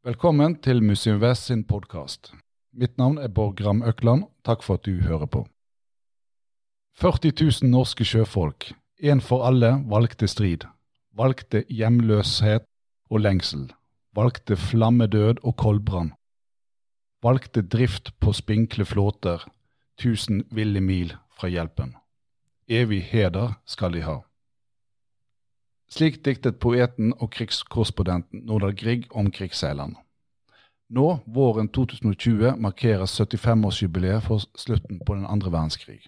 Velkommen til Museum Vest sin podkast. Mitt navn er Bård Gram Økland. Takk for at du hører på. 40 000 norske sjøfolk, én for alle, valgte strid. Valgte hjemløshet og lengsel. Valgte flammedød og koldbrann. Valgte drift på spinkle flåter, tusen ville mil fra hjelpen. Evig heder skal de ha. Slik diktet poeten og krigskorrespondenten Nordahl Grieg om krigsseilerne. Nå, våren 2020, markeres 75-årsjubileet for slutten på den andre verdenskrig.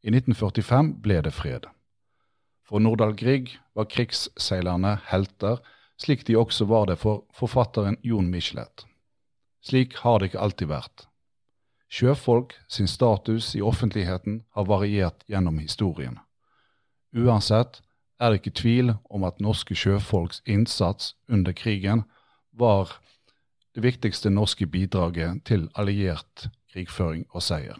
I 1945 ble det fred. For Nordahl Grieg var krigsseilerne helter, slik de også var det for forfatteren Jon Michelet. Slik har det ikke alltid vært. Sjøfolk sin status i offentligheten har variert gjennom historien. Uansett er det ikke tvil om at norske sjøfolks innsats under krigen var det viktigste norske bidraget til alliert krigføring og seier.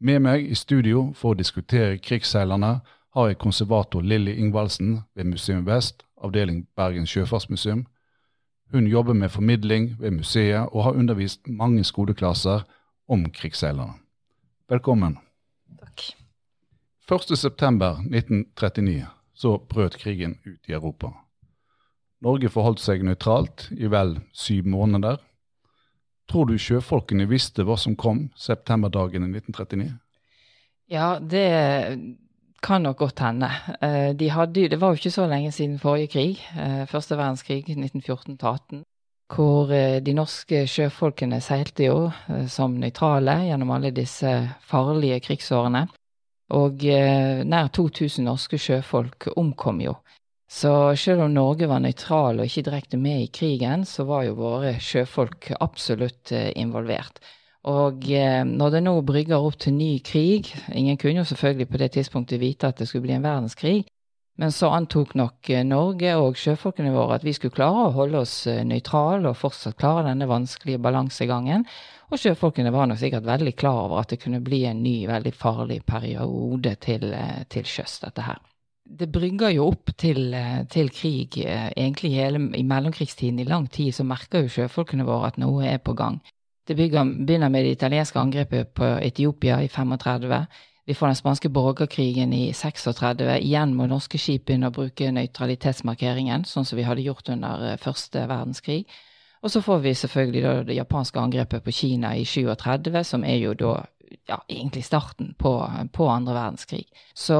Med meg i studio for å diskutere krigsseilerne har jeg konservator Lilly Ingvaldsen ved Museum Vest, avdeling Bergen sjøfartsmuseum. Hun jobber med formidling ved museet og har undervist mange skoleklasser om krigsseilerne. Velkommen. 1.9.1939 så brøt krigen ut i Europa. Norge forholdt seg nøytralt i vel syv måneder. Tror du sjøfolkene visste hva som kom septemberdagen i 1939? Ja, det kan nok godt hende. Eh, de hadde, det var jo ikke så lenge siden forrige krig, eh, første verdenskrig 1914-18, hvor eh, de norske sjøfolkene seilte jo som nøytrale gjennom alle disse farlige krigsårene. Og eh, nær 2000 norske sjøfolk omkom jo. Så selv om Norge var nøytral og ikke direkte med i krigen, så var jo våre sjøfolk absolutt eh, involvert. Og eh, når det nå brygger opp til ny krig Ingen kunne jo selvfølgelig på det tidspunktet vite at det skulle bli en verdenskrig, men så antok nok Norge og sjøfolkene våre at vi skulle klare å holde oss nøytrale og fortsatt klare denne vanskelige balansegangen. Og sjøfolkene var nok sikkert veldig klar over at det kunne bli en ny, veldig farlig periode til, eh, til sjøs, dette her. Det brygger jo opp til, eh, til krig. Eh, egentlig hele, i mellomkrigstiden i lang tid så merker jo sjøfolkene våre at noe er på gang. Det begynner med det italienske angrepet på Etiopia i 35. Vi får den spanske borgerkrigen i 36. Igjen må norske skip begynne å bruke nøytralitetsmarkeringen, sånn som vi hadde gjort under første verdenskrig. Og så får vi selvfølgelig da det japanske angrepet på Kina i 37, som er jo da ja, egentlig starten på, på andre verdenskrig. Så,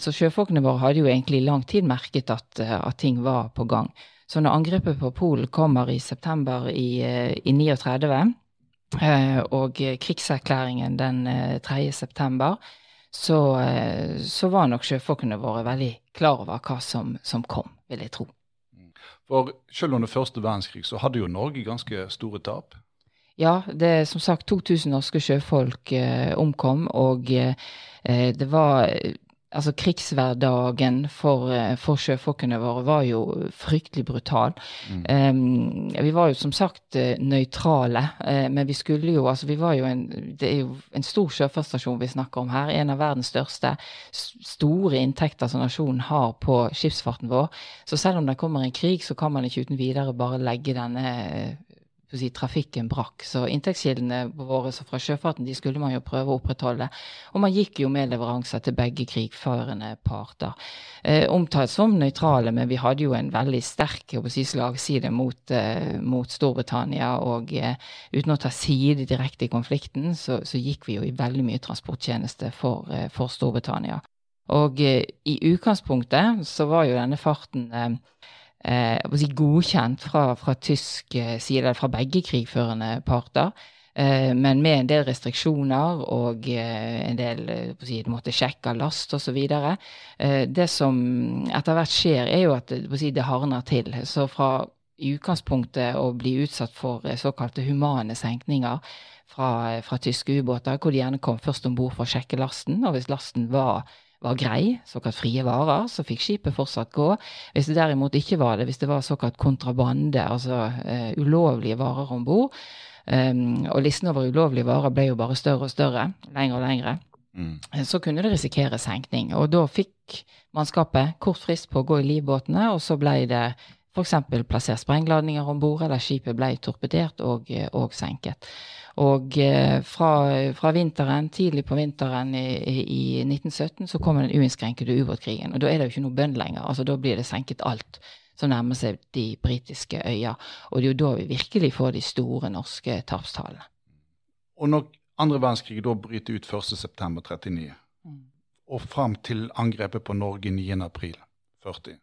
så, sjøfolkene våre hadde jo egentlig i lang tid merket at, at, ting var på gang. Så når angrepet på Polen kommer i september i, i 39, eh, og krigserklæringen den 3. Eh, september, så, eh, så var nok sjøfolkene våre veldig klar over hva som, som kom, vil jeg tro. For selv under første verdenskrig så hadde jo Norge ganske store tap. Ja, det er som sagt 2000 norske sjøfolk eh, omkom, og eh, det var altså krigshverdagen for, eh, for, sjøfolkene våre var jo fryktelig brutal. Mm. Um, vi var jo som sagt eh, nøytrale, uh, men vi skulle jo altså vi var jo en, Det er jo en stor sjøfartsstasjon vi snakker om her. En av verdens største. Store inntekter som nasjonen har på skipsfarten vår. Så selv om det kommer en krig, så kan man ikke uten videre bare legge denne si, trafikken brakk. Så inntektskildene våre fra sjøfarten de skulle man jo prøve å opprettholde. Og man gikk jo med leveranser til begge krigførende parter. Eh, omtalt som nøytrale, men vi hadde jo en veldig sterk si, slagside mot, eh, mot, Storbritannia. Og eh, uten å ta side direkte i konflikten, så, så, gikk vi jo i veldig mye transporttjeneste for, eh, for Storbritannia. Og eh, i utgangspunktet så var jo denne farten eh, si godkjent fra, fra, tysk eh, side, fra begge krigførende parter. Eh, men med en del restriksjoner og eh, en del eh, si, Du måtte sjekke last osv. Eh, det som etter hvert skjer, er jo at si, det hardner til. Så fra i utgangspunktet å bli utsatt for eh, såkalte humane senkninger fra, fra tyske ubåter, hvor de gjerne kom først om bord for å sjekke lasten. Og hvis lasten var var grei, såkalt frie varer, så fikk skipet fortsatt gå. Hvis det derimot ikke var det, hvis det var såkalt kontrabande, altså uh, ulovlige varer om bord, um, og listen over ulovlige varer ble jo bare større og større, lengre og lengre, mm. så kunne det risikere senkning. Og da fikk mannskapet kort frist på å gå i livbåtene, og så ble det f.eks. plassert sprengladninger om bord, eller skipet ble torpedert og, og senket. Og fra, fra, vinteren, tidlig på vinteren i, i 1917 så kommer den uinnskrenkede ubåtkrigen. Og da er det jo ikke noe bønn lenger. altså Da blir det senket alt som nærmer seg de britiske øyer. Og det er jo da vi virkelig får de store norske tapstallene. Og når andre verdenskrig da bryter ut 1.9.39, mm. og fram til angrepet på Norge 9.4.40,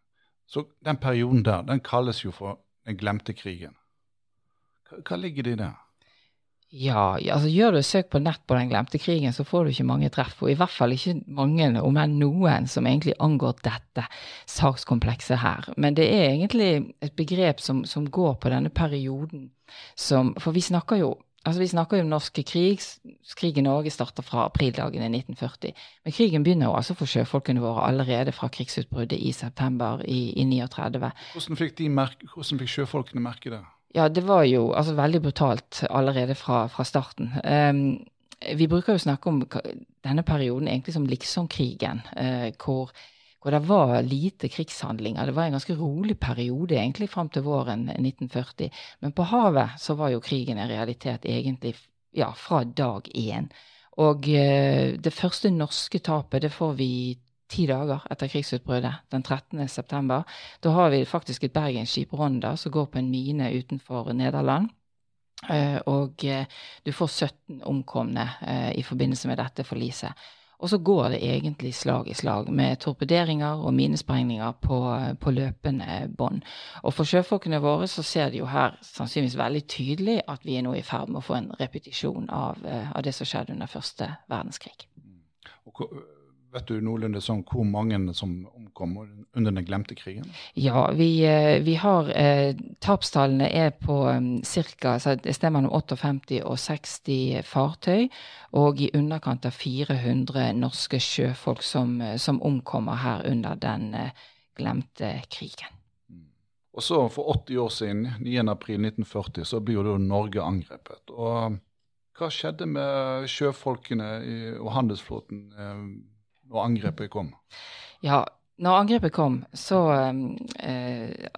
så den perioden der, den kalles jo for den glemte krigen. Hva, hva ligger det i det? Ja, altså gjør du søk på nett på den glemte krigen, så får du ikke mange treff. Og i hvert fall ikke mange, om enn noen, som egentlig angår dette sakskomplekset her. Men det er egentlig et begrep som, som går på denne perioden som For vi snakker jo Altså, Vi snakker jo om norske krig. Krig i Norge starter fra aprildagene 1940. Men krigen begynner jo altså for sjøfolkene våre allerede fra krigsutbruddet i september i, i 39. Hvordan fikk, merke, hvordan fikk sjøfolkene merke det? Ja, det var jo altså, veldig brutalt allerede fra, fra starten. Um, vi bruker jo å snakke om denne perioden egentlig som liksom-krigen, uh, hvor, hvor, det var lite krigshandlinger. Det var en ganske rolig periode egentlig fram til våren 1940. Men på havet så var jo krigen en realitet egentlig ja, fra dag én. Og uh, det første norske tapet det får vi ti dager etter krigsutbruddet, den 13. september. Da har vi faktisk et bergensskip, Ronda, som går på en mine utenfor Nederland. Eh, og eh, du får 17 omkomne eh, i forbindelse med dette forliset. Og så går det egentlig slag i slag med torpederinger og minesprengninger på, på løpende bånd. Og for sjøfolkene våre så ser de jo her sannsynligvis veldig tydelig at vi er nå i ferd med å få en repetisjon av, av det som skjedde under første verdenskrig. Og Vet du noenlunde sånn hvor mange som omkom under den glemte krigen? Ja, vi, eh, vi har eh, Tapstallene er på um, ca. et sted mellom 58 og 60 fartøy. Og i underkant av 400 norske sjøfolk som, eh, som omkommer her under den glemte krigen. Mm. Og så For 80 år siden, 9.4.1940, så blir jo Norge angrepet. Og hva skjedde med sjøfolkene og handelsflåten? Eh, når angrepet kom? Ja, når angrepet kom, så eh,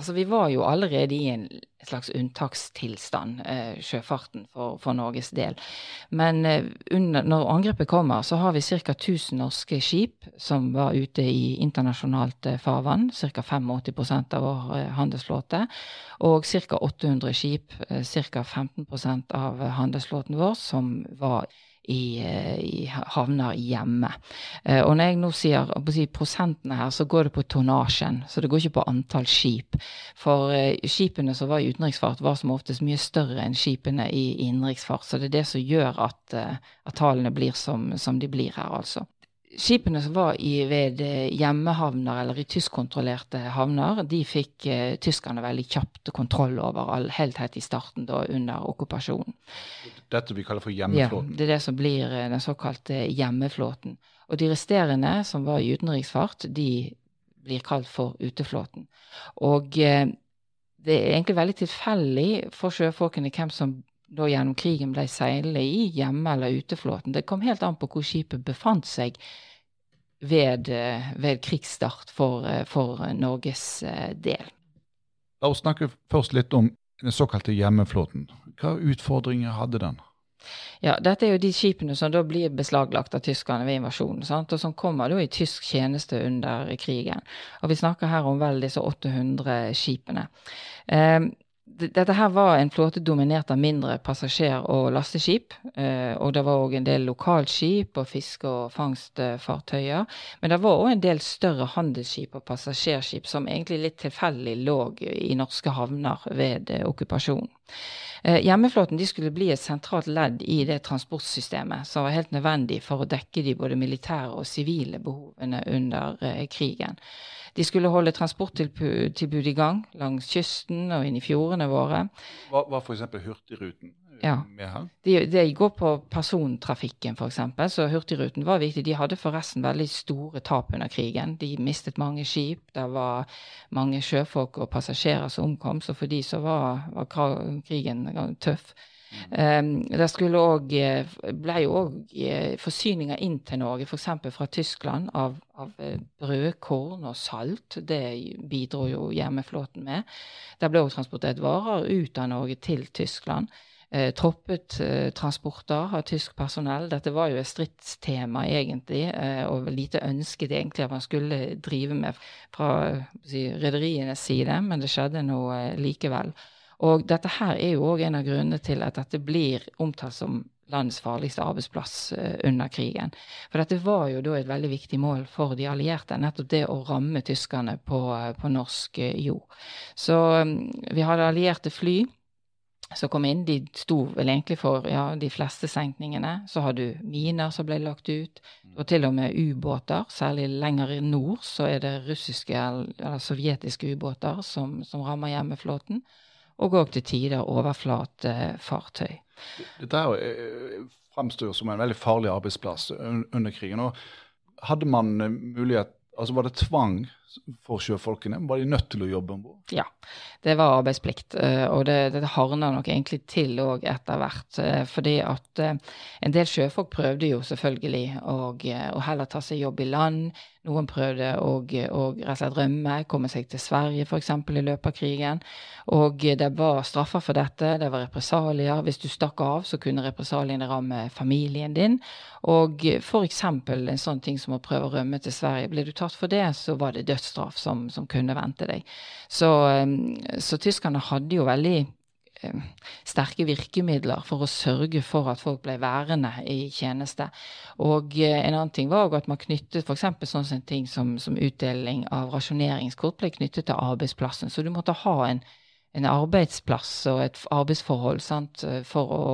Altså, vi var jo allerede i en slags unntakstilstand, eh, sjøfarten, for, for, Norges del. Men eh, under, når angrepet kommer, så har vi ca. 1000 norske skip som var ute i internasjonalt eh, farvann. Ca. 85 av vår eh, handelsflåte. Og ca. 800 skip, eh, ca. 15% av handelsflåten vår, som var i, eh, i havner hjemme. Eh, og når jeg nå sier si, prosentene her, så går det på tonnasjen. Så det går ikke på antall skip. For uh, skipene som var i utenriksfart, var som oftest mye større enn skipene i innenriksfart. Så det er det som gjør at, at tallene blir som, som de blir her, altså skipene som var i, ved eh, hjemmehavner eller i tyskkontrollerte havner, de fikk eh, tyskerne veldig kjapt kontroll over all, helt helt i starten da, under okkupasjonen. Dette vi kaller for hjemmeflåten? Ja, det er det som blir eh, den såkalte hjemmeflåten. Og de resterende, som var i utenriksfart, de blir kalt for uteflåten. Og eh, det er egentlig veldig tilfeldig for sjøfolkene hvem som da gjennom krigen ble seilende i hjemme- eller uteflåten. Det kom helt an på hvor skipet befant seg ved, eh, ved krigsstart for, eh, for, Norges eh, del. La oss snakke først litt om den såkalte hjemmeflåten. Hva utfordringer hadde den? Ja, Dette er jo de skipene som da blir beslaglagt av tyskerne ved invasjonen, sant? og som kommer da i tysk tjeneste under krigen. Og Vi snakker her om vel disse 800 skipene. Eh, dette her var en flåte dominert av mindre passasjer- og lasteskip. Eh, og det var òg en del lokalskip og fiske- og fangstfartøyer. Men det var òg en del større handelsskip og passasjerskip som egentlig litt tilfeldig lå i norske havner ved eh, okkupasjonen. Eh, hjemmeflåten de skulle bli et sentralt ledd i det transportsystemet som var helt nødvendig for å dekke de både militære og sivile behovene under krigen. De skulle holde transporttilbud i gang langs kysten og inn i fjordene våre. Hva var f.eks. Hurtigruten eh, ja. med her? De, de går på persontrafikken, f.eks. Så Hurtigruten var viktig. De hadde forresten veldig store tap under krigen. De mistet mange skip. Det var mange sjøfolk og passasjerer som omkom. Så for de så var, var krigen tøff. Um, det skulle òg ble jo òg forsyninger inn til Norge, f.eks. fra Tyskland, av, av brødkorn og salt. Det bidro jo hjemmeflåten med. Det ble òg transportert varer ut av Norge til Tyskland eh, troppet eh, transporter av tysk personell. Dette var jo et stridstema, egentlig, eh, og lite ønsket egentlig at man skulle drive med fra si, rederienes side, men det skjedde nå eh, likevel. Og dette her er jo òg en av grunnene til at dette blir omtalt som landets farligste arbeidsplass uh, under krigen. For dette var jo da et veldig viktig mål for de allierte, nettopp det å ramme tyskerne på, uh, på norsk uh, jord. Så um, vi hadde allierte fly som kom inn. De sto vel egentlig for ja, de fleste senkningene. Så har du miner som ble lagt ut, og til og med ubåter. Særlig lenger nord så er det russiske eller sovjetiske ubåter som, som rammer hjemmeflåten. Og òg til tider overflatefartøy. Dette eh, fremstår som en veldig farlig arbeidsplass under krigen. og Hadde man mulighet Altså Var det tvang for sjøfolkene? Var de nødt til å jobbe om bord? Ja, det var arbeidsplikt. Eh, og det, det hardna nok egentlig til òg etter hvert. Eh, fordi at eh, en del sjøfolk prøvde jo selvfølgelig å, heller ta seg jobb i land. Noen prøvde å, å rømme, komme seg til Sverige f.eks. i løpet av krigen. Og det var straffer for dette, det var represalier. Hvis du stakk av, så kunne represaliene ramme familien din. Og f.eks. en sånn ting som å prøve å rømme til Sverige. Ble du tatt for det, så var det dødsstraff som, som kunne vente deg. Så, så tyskerne hadde jo veldig Eh, sterke virkemidler for å sørge for at folk ble værende i tjeneste. Og eh, en annen ting var at man knyttet f.eks. sånn ting som, som, utdeling av rasjoneringskort ble knyttet til arbeidsplassen. Så du måtte ha en, en arbeidsplass og et arbeidsforhold sant, for å,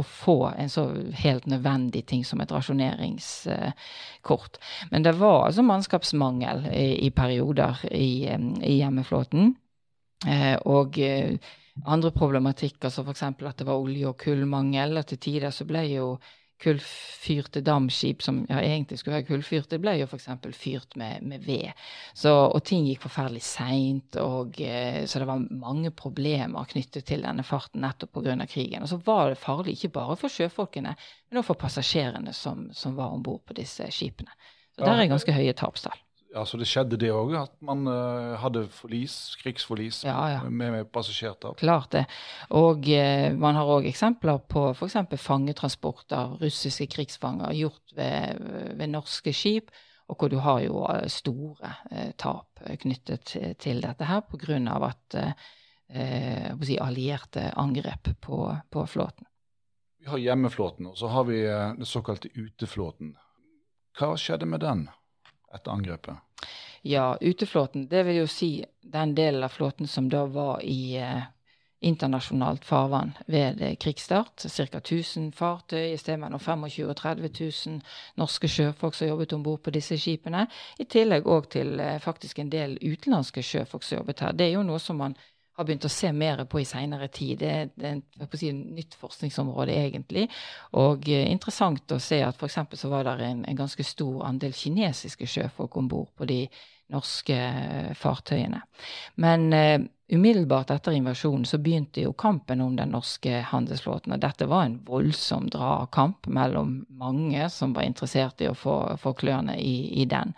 å, få en så helt nødvendig ting som et rasjoneringskort. Men det var altså mannskapsmangel i, i perioder i, i hjemmeflåten. Eh, og andre problematikker, som f.eks. at det var olje- og kullmangel. og til tider så ble jo kullfyrte dampskip som ja, egentlig skulle være kullfyrte, ble jo f.eks. fyrt med, med ved. Så, og ting gikk forferdelig seint, eh, så det var mange problemer knyttet til denne farten nettopp pga. krigen. Og så var det farlig ikke bare for sjøfolkene, men også for passasjerene som, som var om bord på disse skipene. Så der er ganske høye tapstall. Ja, Så det skjedde det òg, at man uh, hadde forlis, krigsforlis ja, ja. med, med passasjertap? Klart det. Og uh, man har òg eksempler på f.eks. fangetransport av russiske krigsfanger gjort ved, ved, norske skip, og hvor du har jo eh, store uh, tap knyttet til dette her pga. at si, allierte angrep på, på, flåten. Vi har hjemmeflåten, og så har vi den såkalte uteflåten. Hva skjedde med den? Etter angrepet? Ja, uteflåten, det vil jo si den delen av flåten som da var i eh, internasjonalt farvann ved eh, krigsstart. Ca. 1000 fartøy, i stedet mellom 25 og 30 000 norske sjøfolk som jobbet om bord på disse skipene. I tillegg òg til eh, faktisk en del utenlandske sjøfolk som jobbet her. Det er jo noe som man har begynt å se mer på i seinere tid. Det er, er si, nytt forskningsområde, egentlig. Og eh, interessant å se at f.eks. så var det en, en, ganske stor andel kinesiske sjøfolk om bord på de norske eh, fartøyene. Men eh, umiddelbart etter invasjonen så begynte jo kampen om den norske handelsflåten. Og dette var en voldsom dragkamp mellom mange som var interessert i å få, få klørne i, i den.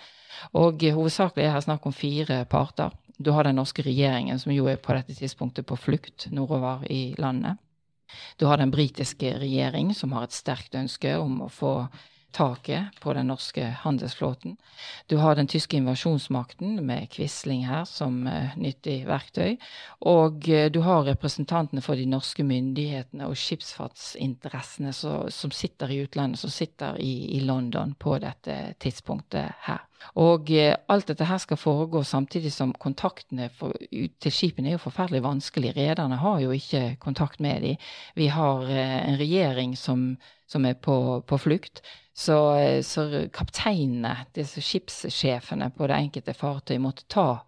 Og hovedsakelig er her snakk om fire parter. Du har den norske regjeringen, som jo er på dette tidspunktet på flukt nordover i landet. Du har den britiske regjering, som har et sterkt ønske om å få taket på den norske handelsflåten. Du har den tyske invasjonsmakten med Quisling her som uh, nyttig verktøy. Og uh, du har representantene for de norske myndighetene og skipsfartsinteressene som sitter i utlandet, som sitter i, i London på dette tidspunktet her. Og eh, alt dette her skal foregå samtidig som kontaktene for, til skipene er jo forferdelig vanskelig. Rederne har jo ikke kontakt med dem. Vi har eh, en regjering som, som er på, på flukt. Så, så kapteinene, disse skipssjefene på det enkelte fartøy, måtte ta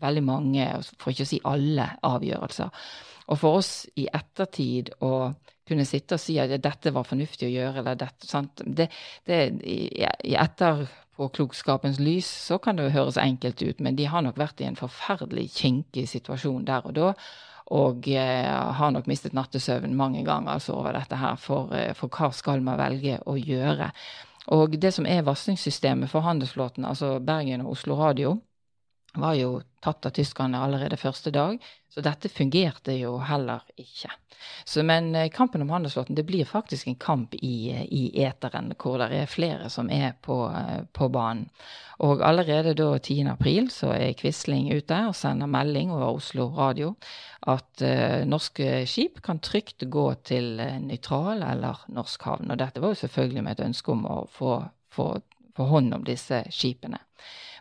veldig mange, for ikke å si alle, avgjørelser. Og for oss i ettertid å kunne sitte og si at dette var fornuftig å gjøre, eller dette sant? Det, det, I, i etterpåklokskapens lys så kan det jo høres enkelt ut, men de har nok vært i en forferdelig kinkig situasjon der og da. og eh, har nok mistet nattesøvn mange ganger altså over dette her, for, eh, for hva skal man velge å gjøre. Og det som er varslingssystemet for handelsflåten, altså Bergen og Oslo Radio, var jo tatt av tyskerne allerede første dag, så dette fungerte jo heller ikke. Så, men eh, kampen om handelsflåten det blir faktisk en kamp i, i eteren, hvor det er flere som er på, eh, på banen. Og allerede da 10. april så er Quisling ute og sender melding over Oslo Radio at uh, norske skip kan trygt gå til nøytral eller norsk havn. Og dette var jo selvfølgelig med et ønske om å få, få, få hånd om disse skipene.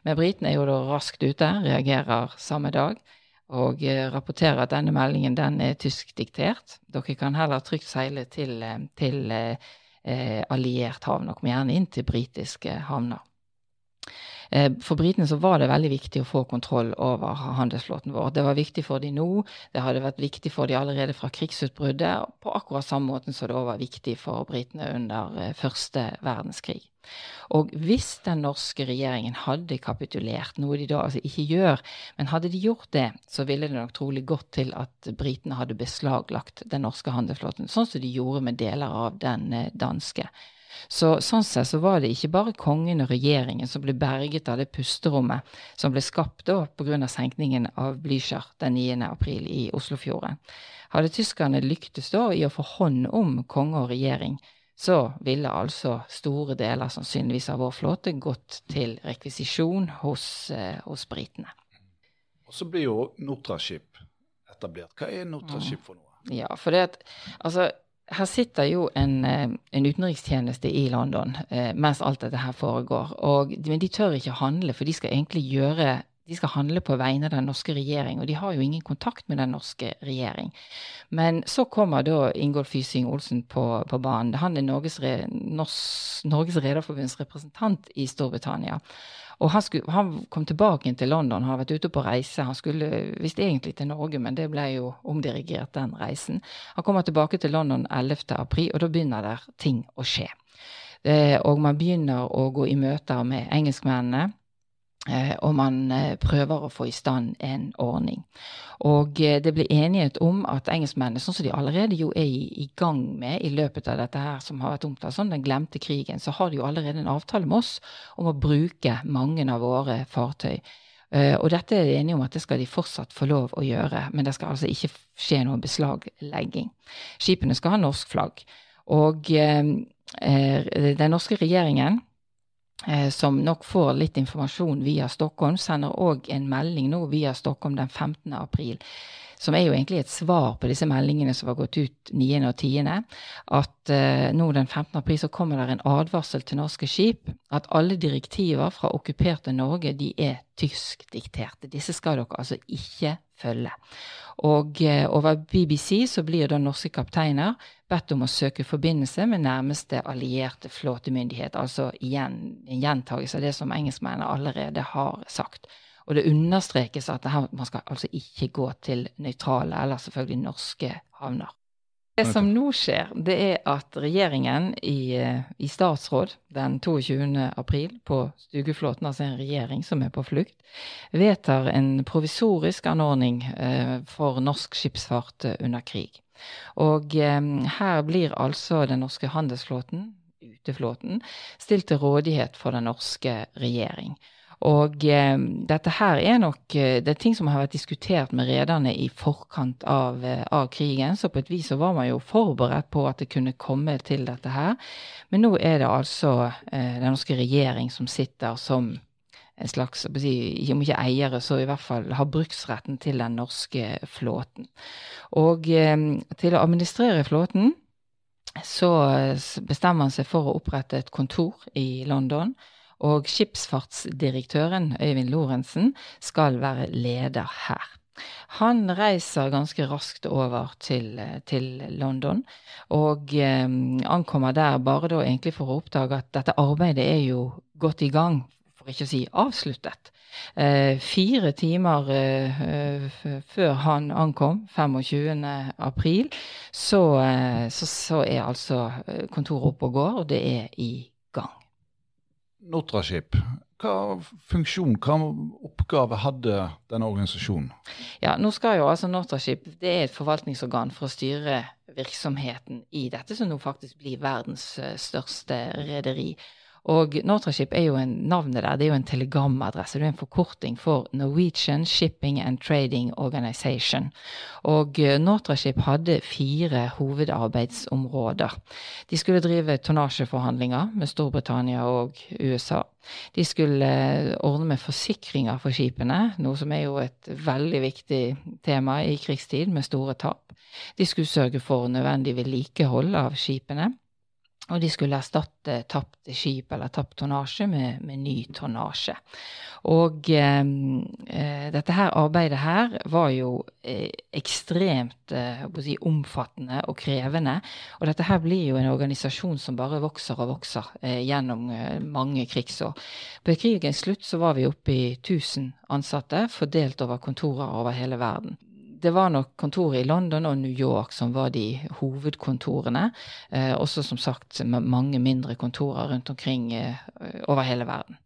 Men britene er jo da raskt ute, reagerer samme dag. Og eh, rapporterer at denne meldingen den er tyskdiktert. Dere kan heller trygt seile til, eh, til eh, alliert havn, og komme gjerne inn til britiske havner. Eh, for britene så var det veldig viktig å få kontroll over handelsflåten vår. Det var viktig for de nå, det hadde vært viktig for de allerede fra krigsutbruddet, på akkurat samme måten som det òg var viktig for britene under eh, første verdenskrig. Og hvis den norske regjeringen hadde kapitulert, noe de da altså ikke gjør, men hadde de gjort det, så ville det nok trolig gått til at britene hadde beslaglagt den norske handelsflåten, sånn som de gjorde med deler av den eh, danske. Så sånn sett så var det ikke bare kongen og regjeringen som ble berget av det pusterommet som ble skapt da pga. senkningen av Blücher den 9. april i Oslofjorden. Hadde tyskerne lyktes da i å få hånd om konge og regjering, så ville altså store deler sannsynligvis av vår flåte gått til rekvisisjon hos, eh, hos britene. Og så blir jo Nortraship etablert. Hva er Nortraship for noe? Ja, for det at altså her sitter jo en, eh, en, utenrikstjeneste i London eh, mens alt dette her foregår. Og, men de tør ikke handle, for de skal egentlig gjøre de skal handle på vegne av den norske regjering, og de har jo ingen kontakt med den norske regjering. Men så kommer da Ingolf Fysing Olsen på, på banen. Han er Norges, Norges Rederforbunds representant i Storbritannia. Og han, skulle, han, kom tilbake til London, han har vært ute på reise. Han skulle visst egentlig til Norge, men det ble jo omdirigert, den reisen. Han kommer tilbake til London 11. april, og da begynner der ting å skje. Eh, og man begynner å gå i møter med engelskmennene. Eh, og man eh, prøver å få i stand en ordning. Og eh, det ble enighet om at engelskmennene, sånn som de allerede jo er i, gang med i løpet av dette her som har vært omtalt som den glemte krigen, så har de jo allerede en avtale med oss om å bruke mange av våre fartøy. Og dette er de enige om at det skal de fortsatt få lov å gjøre, men det skal altså ikke skje noen beslaglegging. Skipene skal ha norsk flagg. Og den norske regjeringen som nok får litt informasjon via Stockholm, sender òg en melding nå via Stockholm den 15. april. Som er jo egentlig et svar på disse meldingene som har gått ut 9. og 10. At eh, nå den 15. april så kommer det en advarsel til norske skip at alle direktiver fra okkuperte Norge de er tyskdikterte. Disse skal dere altså ikke følge. Og eh, over BBC så blir da norske kapteiner bedt om å søke forbindelse med nærmeste allierte flåtemyndighet. Altså igjen en gjentagelse av det som engelskmennene allerede har sagt. Og det understrekes at her, man skal altså ikke gå til nøytrale eller selvfølgelig norske havner. Det som nå skjer, det er at regjeringen i, eh, i, statsråd den 22. april på Stugeflåten, altså en regjering som er på flukt, vedtar en provisorisk anordning eh, for norsk skipsfart eh, under krig. Og eh, her blir altså den norske handelsflåten, uteflåten, stilt til rådighet for den norske regjering. Og eh, dette her er nok eh, det er ting som har vært diskutert med rederne i forkant av, eh, av, krigen. Så på et vis så var man jo forberedt på at det kunne komme til dette her. Men nå er det altså eh, den norske regjering som sitter som en slags, om ikke eiere, så i hvert fall har bruksretten til den norske flåten. Og eh, til å administrere flåten så bestemmer han seg for å opprette et kontor i London. Og skipsfartsdirektøren, Øyvind Lorentzen, skal være leder her. Han reiser ganske raskt over til, til London, og eh, ankommer der bare da egentlig for å oppdage at dette arbeidet er jo godt i gang, for ikke å si avsluttet. Eh, fire timer eh, før han ankom, 25. april, så, eh, så, så er altså kontoret oppe og går, og det er i. Nortraship, hva funksjon, hva oppgave hadde denne organisasjonen? Ja, nå skal jo altså Nortraship det er et forvaltningsorgan for å styre virksomheten i dette som nå faktisk blir verdens eh, største rederi. Og Nortraship er jo en, navnet der, det er jo en telegramadresse. Det er en forkorting for Norwegian Shipping and Trading Organization. Og eh, Nortraship hadde fire hovedarbeidsområder. De skulle drive tonnasjeforhandlinger med Storbritannia og USA. De skulle eh, ordne med forsikringer for skipene, noe som er jo et veldig viktig tema i krigstid med store tap. De skulle sørge for nødvendig vedlikehold av skipene. Og de skulle erstatte tapt skip eller tapt tonnasje med, med, ny tonnasje. Og eh, eh, dette her arbeidet her var jo eh, ekstremt eh, si, omfattende og krevende. Og dette her blir jo en organisasjon som bare vokser og vokser eh, gjennom eh, mange krigsår. På krigens slutt så var vi oppe i 1000 ansatte fordelt over kontorer over hele verden det var nok kontoret i London og New York som var de hovedkontorene. Eh, også som sagt mange mindre kontorer rundt omkring eh, over hele verden.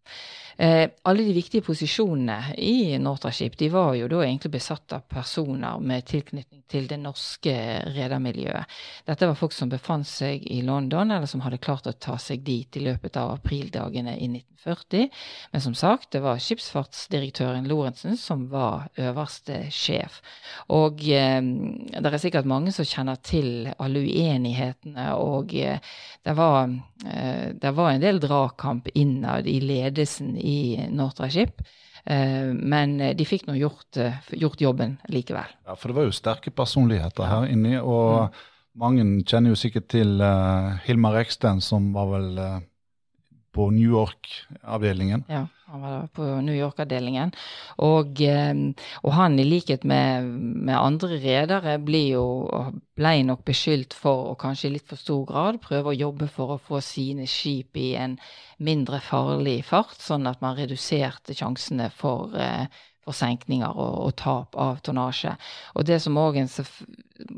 Eh, alle de viktige posisjonene i Nortraship de var jo da egentlig besatt av personer med tilknytning til det norske redermiljøet. Dette var folk som befant seg i London, eller som hadde klart å ta seg dit i løpet av aprildagene i 1940. Men som sagt, det var skipsfartsdirektøren Lorentzen som var øverste sjef. Og eh, det er sikkert mange som kjenner til alle uenighetene, og eh, det, var, eh, det var en del dragkamp innad i ledelsen i Nortraship. Eh, men de fikk nå gjort, eh, gjort, jobben likevel. Ja, For det var jo sterke personligheter her inni. Og mm. mange kjenner jo sikkert til uh, Hilmar Eksten, som var vel uh, på New York-avdelingen. Ja, han var på New York-avdelingen. Og, og, han, i likhet med, med andre redere, ble nok beskyldt for å kanskje i litt for stor grad prøve å jobbe for å få sine skip i en mindre farlig fart, sånn at man reduserte sjansene for, for senkninger og, og, tap av tonnasje. Og det som òg en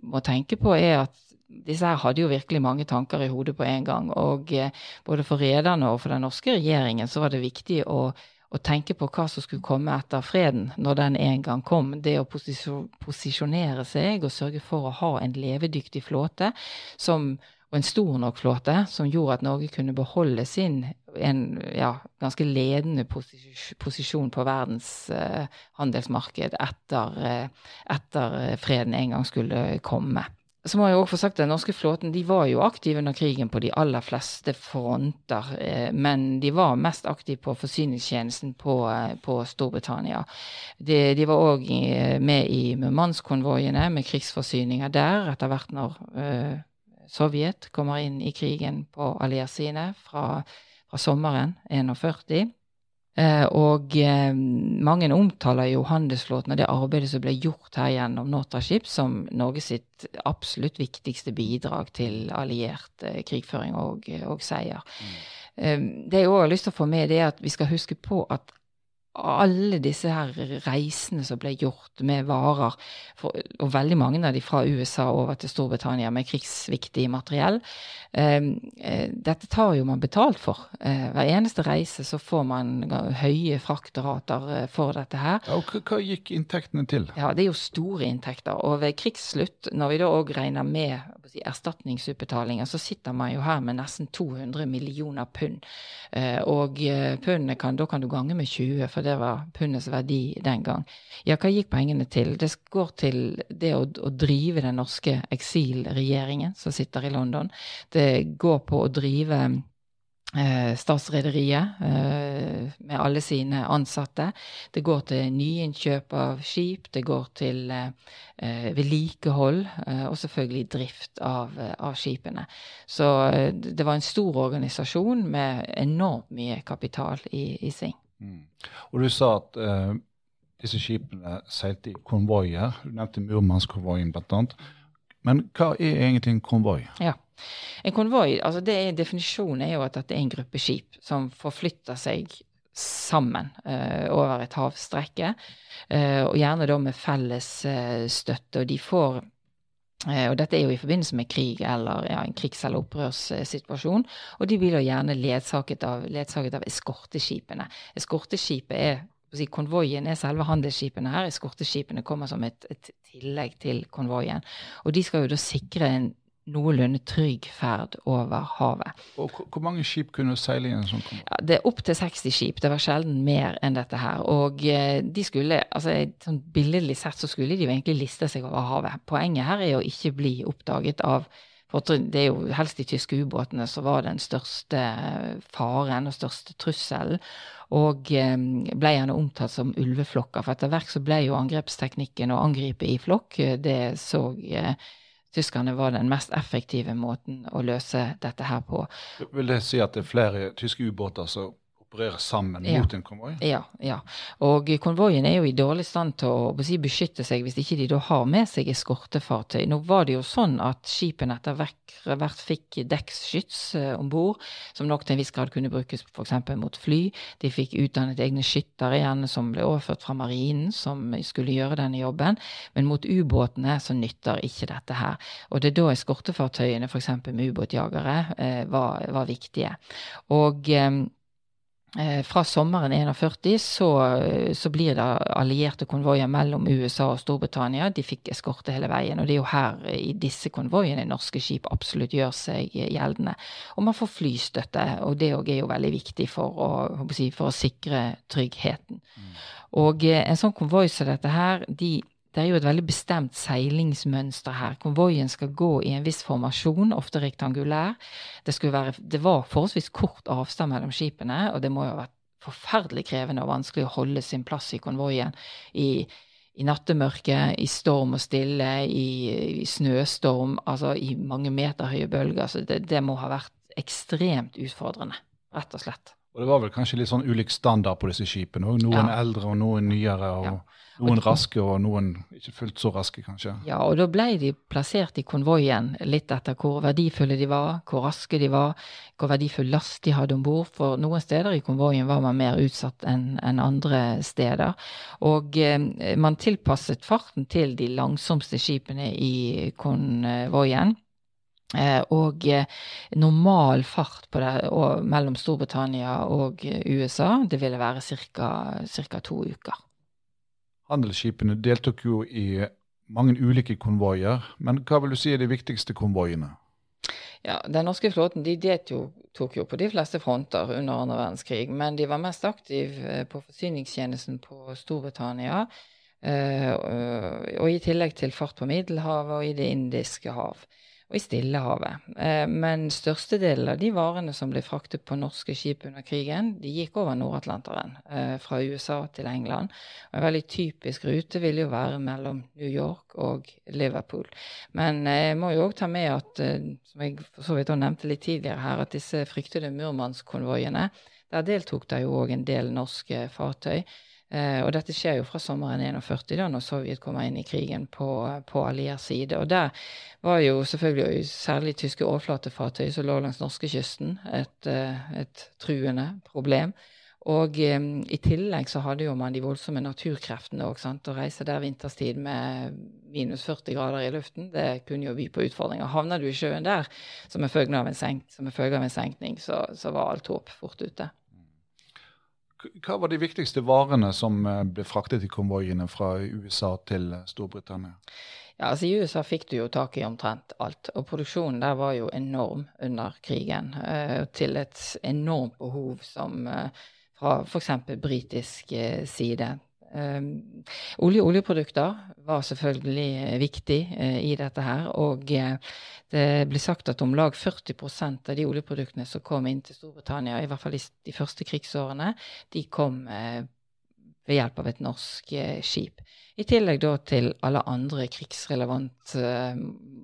må tenke på, er at disse her hadde jo virkelig mange tanker i hodet på en gang. Og eh, både for rederne og for den norske regjeringen så var det viktig å, å, tenke på hva som skulle komme etter freden når den en gang kom. Det å posisjonere seg og sørge for å ha en levedyktig flåte som, og en stor nok flåte som gjorde at Norge kunne beholde sin en ja, ganske ledende posisjon på verdens uh, handelsmarked etter, uh, etter freden en gang skulle komme så må jeg også få sagt at Den norske flåten de var jo aktive under krigen på de aller fleste fronter. Eh, men de var mest aktive på forsyningstjenesten på, eh, på Storbritannia. De, de var òg med i Murmansk-konvoiene med krigsforsyninger der, etter hvert når Sovjet kommer inn i krigen på alliert side fra, fra sommeren 41. Eh, og eh, mange omtaler jo handelsflåten og det arbeidet som ble gjort her gjennom Nortraship som Norge sitt absolutt viktigste bidrag til alliert eh, krigføring og, og seier. Mm. Det jeg òg har lyst til å få med, det er at vi skal huske på at alle disse her reisene som ble gjort med varer, for, og veldig mange av de fra USA over til Storbritannia med krigsviktig materiell, eh, dette tar jo man betalt for. Eh, hver eneste reise så får man høye fraktrater eh, for dette her. Ja, og hva gikk inntektene til? Ja, Det er jo store inntekter. Og ved krigsslutt, når vi da òg regner med erstatningsutbetalinger, så sitter man jo her med nesten 200 millioner pund. Eh, og pundet pundene kan, da kan du gange med 20. for for det var pundets verdi den gang. Ja, hva gikk pengene til? Det går til det å, å drive den norske eksilregjeringen som sitter i London. Det går på å drive Eh, statsrederiet eh, med alle sine ansatte. Det går til nyinnkjøp av skip, det går til eh, vedlikehold eh, og selvfølgelig drift av, eh, av skipene. Så eh, det var en stor organisasjon med enormt mye kapital i, i sving. Mm. Og du sa at uh, disse skipene seilte i konvoier. Du nevnte Murmansk-konvoien bl.a. Men hva er egentlig en konvoi? Ja, En konvoi, altså det er, definisjonen er jo at det er en gruppe skip som forflytter seg sammen uh, over et havstrekke. Uh, og gjerne da med felles støtte. Og de får Eh, og dette er jo i forbindelse med krig eller ja, en krigs- eller opprørssituasjon. Og de blir da gjerne ledsaget av, ledsaget av eskorteskipene. Eskorteskipet er si, Konvoien er selve handelsskipene her. Eskorteskipene kommer som et, et tillegg til konvoien. Og de skal jo da sikre en noenlunde trygg ferd over havet. Og Hvor mange skip kunne seile i en sånn konvoi? Ja, det er opptil 60 skip. Det var sjelden mer enn dette her. Og eh, de skulle, altså sånn billedlig sett så skulle de jo egentlig liste seg over havet. Poenget her er å ikke bli oppdaget av Det er jo helst de tyske ubåtene som var den største faren og største trusselen. Og eh, ble gjerne omtalt som ulveflokker. For etter hvert så ble jo angrepsteknikken å angripe i flokk, eh, det så eh, tyskerne var den mest effektive måten å løse dette her på. Vil det si at det er flere tyske ubåter som opererer sammen ja. mot en konvoi? Ja, ja. Og konvoien er jo i dårlig stand til å, å si, beskytte seg hvis ikke de da har med seg eskortefartøy. Nå var det jo sånn at skipene etter hvert fikk dekkskyts eh, om bord, som nok til en viss grad kunne brukes f.eks. mot fly. De fikk utdannet egne skyttere igjen som ble overført fra marinen, som skulle gjøre denne jobben. Men mot ubåtene så nytter ikke dette her. Og det er da eskortefartøyene, f.eks. med ubåtjagere, eh, var, var, viktige. Og Eh, fra sommeren 41 så, så, blir det allierte konvoier mellom USA og Storbritannia. De fikk eskorte hele veien. Og det er jo her i disse konvoiene norske skip absolutt gjør seg gjeldende. Og man får flystøtte, og det òg er jo veldig viktig for å, for å sikre tryggheten. Mm. Og eh, en sånn konvoi som dette her, de det er jo et veldig bestemt seilingsmønster her. Konvoien skal gå i en viss formasjon, ofte rektangulær. Det, være, det var forholdsvis kort avstand mellom skipene, og det må jo ha vært forferdelig krevende og vanskelig å holde sin plass i konvoien i, i nattemørket, i storm og stille, i, i, snøstorm, altså i mange meter høye bølger. Så det, det må ha vært ekstremt utfordrende, rett og slett. Og det var vel kanskje litt sånn ulik standard på disse skipene òg. Noen ja. eldre og noen nyere. og... Ja. Noen raske og noen ikke fullt så raske, kanskje. Ja, og da ble de plassert i konvoien litt etter hvor verdifulle de var, hvor raske de var, hvor verdifull last de hadde om bord. For noen steder i konvoien var man mer utsatt enn en andre steder. Og eh, man tilpasset farten til de langsomste skipene i konvoien. Eh, og eh, normal fart på det, mellom Storbritannia og USA, det ville være ca. to uker handelsskipene deltok jo i mange ulike konvoier. Men hva vil du si er de viktigste konvoiene? Ja, Den norske flåten de deltok jo på de fleste fronter under andre verdenskrig. Men de var mest aktive eh, på forsyningstjenesten på Storbritannia. Eh, og i tillegg til fart på Middelhavet og i Det indiske hav og i Stillehavet. Eh, men størstedelen av de varene som ble fraktet på norske skip under krigen, de gikk over Nord-Atlanteren, eh, fra USA til England. Og en veldig typisk rute ville jo være mellom New York og Liverpool. Men eh, jeg må jo òg ta med at, som jeg så vidt nevnte litt tidligere her, at disse fryktede Murmansk-konvoiene, der deltok det jo òg en del norske fartøy. Eh, og dette skjer jo fra sommeren 41, da når Sovjet kommer inn i krigen på, på alliert side. Og der var jo selvfølgelig særlig tyske overflatefartøy som lå langs norskekysten, et, eh, et truende problem. Og eh, i tillegg så hadde jo man de voldsomme naturkreftene òg. Å reise der vinterstid med minus 40 grader i luften, det kunne jo by på utfordringer. Havner du i sjøen der som en følge av en, senk, av en senkning, så, så var alt håp fort ute. Hva var de viktigste varene som eh, ble fraktet i konvoiene fra USA til eh, Storbritannia? Ja, altså I USA fikk du jo tak i omtrent alt. Og produksjonen der var jo enorm under krigen. Eh, til et enormt behov som eh, fra f.eks. britisk eh, side. Um, olje og oljeprodukter var selvfølgelig eh, viktig uh, i dette her. Og uh, det ble sagt at om lag 40% av de oljeproduktene som kom inn til Storbritannia, i hvert fall i de første krigsårene, de kom uh, ved hjelp av et norsk skip. I tillegg da til alle andre krigsrelevante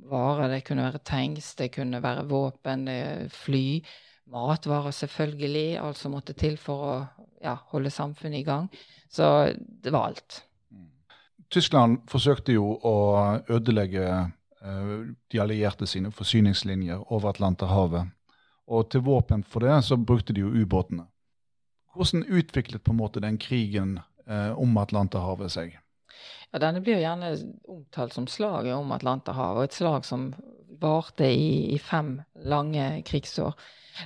varer. Det kunne være tanks, det kunne være våpen, fly. Matvarer, selvfølgelig. Alt som måtte til for å ja, holde samfunnet i gang. Så det var alt. Tyskland forsøkte jo å ødelegge uh, de allierte sine forsyningslinjer over Atlanterhavet. Og til våpen for det så brukte de jo ubåtene. Hvordan utviklet på en måte den krigen eh, om Atlanterhavet seg? Ja, Denne blir gjerne omtalt som slaget om Atlanterhavet, og et slag som varte i, i fem lange krigsår.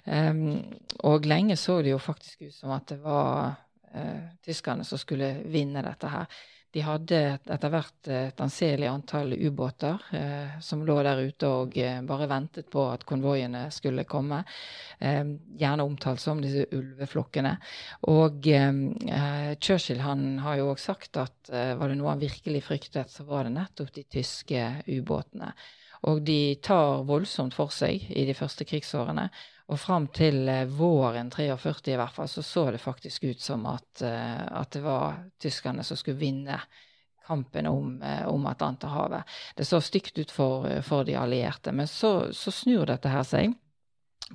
Um, og lenge så det jo faktisk ut som at det var uh, tyskerne som skulle vinne dette her. De hadde etter hvert et anselig antall ubåter eh, som lå der ute og eh, bare ventet på at konvoiene skulle komme. Eh, gjerne omtalt som disse ulveflokkene. Og eh, Churchill han har jo også sagt at eh, var det noe han virkelig fryktet, så var det nettopp de tyske ubåtene. Og de tar voldsomt for seg i de første krigsårene. Og fram til eh, våren 43 i hvert fall, så så det faktisk ut som at, eh, at det var tyskerne som skulle vinne kampen om, eh, om Atlanterhavet. Det så stygt ut for, for de allierte. Men så, så snur dette her seg.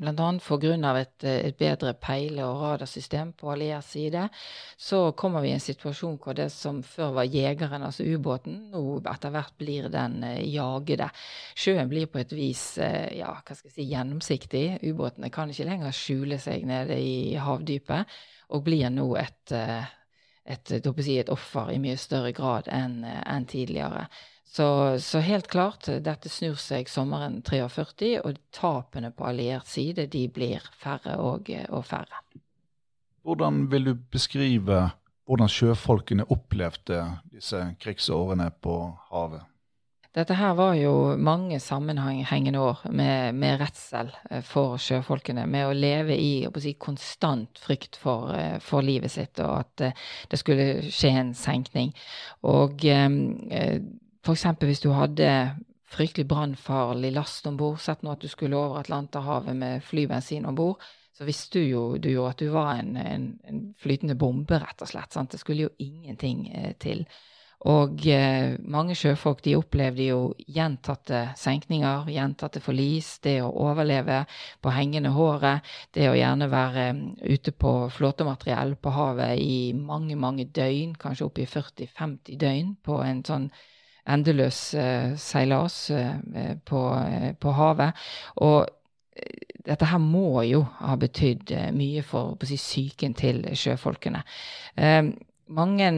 Bl.a. pga. Et, et bedre peile- og radarsystem på alliert side, så kommer vi i en situasjon hvor det som før var jegeren, altså ubåten, nå etter hvert blir den eh, jagede. Sjøen blir på et vis eh, ja, hva skal jeg si, gjennomsiktig. Ubåtene kan ikke lenger skjule seg nede i havdypet, og blir nå et, eh, et, et, et offer i mye større grad enn en tidligere. Så, så, helt klart, dette snur seg sommeren 43, og tapene på alliert side de blir færre og, og færre. Hvordan vil du beskrive hvordan sjøfolkene opplevde disse krigsårene på havet? Dette her var jo mange sammenhengende år med, med redsel eh, for sjøfolkene. Med å leve i å si, konstant frykt for, eh, for, livet sitt, og at eh, det skulle skje en senkning. Og eh, F.eks. hvis du hadde fryktelig brannfarlig last om bord, sett nå at du skulle over Atlanterhavet med flybensin om bord, så visste du jo, du jo, at du var en, en, en, flytende bombe, rett og slett. Sant? Det skulle jo ingenting eh, til. Og eh, mange sjøfolk de opplevde jo gjentatte senkninger, gjentatte forlis, det å overleve på hengende håret, det å gjerne være um, ute på flåtemateriell på havet i mange, mange døgn, kanskje oppi 40-50 døgn på en sånn endeløs eh, seilas eh, på, eh, på, havet. Og dette her må jo ha betydd mye for si, til sjøfolkene. mange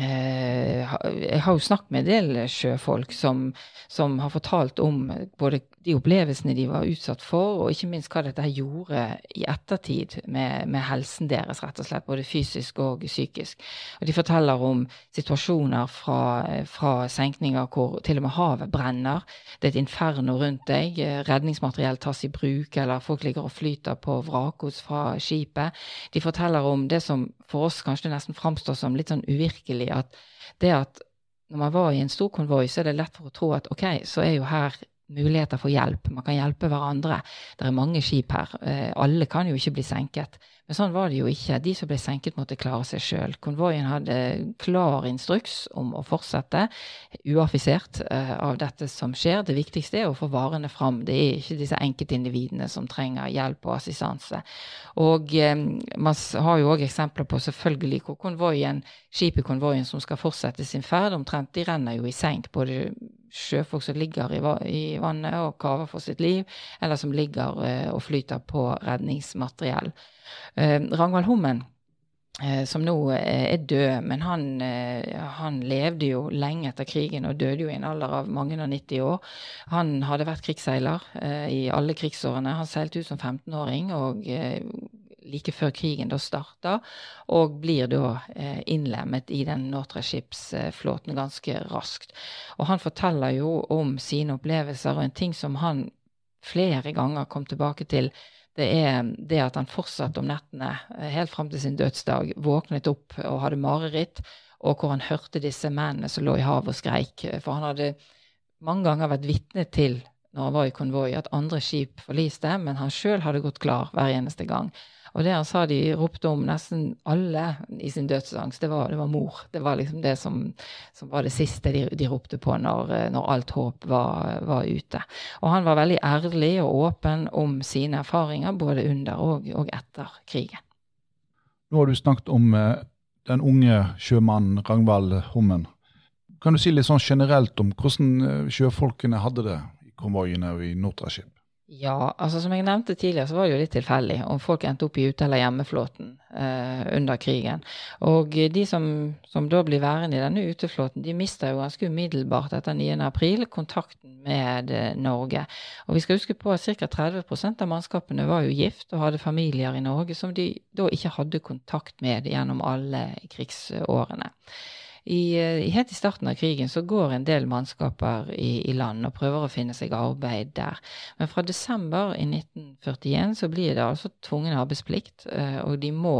jeg har jo snakket med en del sjøfolk som, som, har fortalt om både de opplevelsene de var utsatt for, og ikke minst hva dette gjorde i ettertid med, med, helsen deres, rett og slett, både fysisk og psykisk. Og de forteller om situasjoner fra, fra senkninger hvor til og med havet brenner. Det er et inferno rundt deg. Redningsmateriell tas i bruk, eller folk ligger og flyter på vrakgods fra skipet. De forteller om det som for oss kanskje nesten framstår som litt sånn uvirkelig, at det at når man var i en stor konvoi, så er det lett for å tro at OK, så er jo her muligheter for hjelp. Man kan hjelpe hverandre. Det er mange skip her. Eh, alle kan jo ikke bli senket. Men sånn var det jo ikke. De som ble senket, måtte klare seg sjøl. Konvoien hadde klar instruks om å fortsette, uaffisert uh, av dette som skjer. Det viktigste er å få varene fram. Det er ikke disse enkeltindividene som trenger hjelp og assistanse. Og um, man har jo òg eksempler på selvfølgelig hvor konvoien, skip i konvoien som skal fortsette sin ferd, omtrent de renner jo i senk. både sjøfolk som ligger i, vannet og kaver for sitt liv, eller som ligger uh, og flyter på redningsmateriell. Eh, Ragnvald Hummen, eh, som nå er død, men han, eh, han, levde jo lenge etter krigen og døde jo i en alder av mange og 90 år. Han hadde vært krigsseiler i alle krigsårene. Han seilte ut som 15-åring og like før krigen da starta, og blir da innlemmet i den Nortraship-flåten ganske raskt. Og han forteller jo om sine opplevelser, og en ting som han flere ganger kom tilbake til det er det at han fortsatt om nettene eh, helt fram til sin dødsdag, våknet opp og hadde mareritt, og hvor han hørte disse mennene som lå i havet og skreik. For han hadde mange ganger vært vitne til, når han var i konvoi, at andre skip forliste, men han sjøl hadde gått klar hver eneste gang. Og det han sa de ropte om nesten alle i sin dødsangst, det var, det var mor. Det var liksom det som, som var det siste de, de ropte på når, når, alt håp var, var, ute. Og han var veldig ærlig og åpen om sine erfaringer både under og, og etter krigen. Nå har du snakket om eh, den unge sjømannen Ragnvald Hummen. Kan du si litt sånn generelt om hvordan eh, sjøfolkene hadde det i konvoiene og i Nortraship? Ja, altså som jeg nevnte tidligere, så var det jo litt tilfeldig om folk endte opp i ute- eller hjemmeflåten eh, under krigen. Og de som, som, da blir værende i denne uteflåten, de mister jo ganske umiddelbart etter 9. april kontakten med eh, Norge. Og vi skal huske på at ca. 30% av mannskapene var jo gift og hadde familier i Norge som de da ikke hadde kontakt med gjennom alle krigsårene. I, eh, helt i starten av krigen så går en del mannskaper i, i, land og prøver å finne seg arbeid der. Men fra desember i 1941 så blir det altså tvungen arbeidsplikt, eh, og de må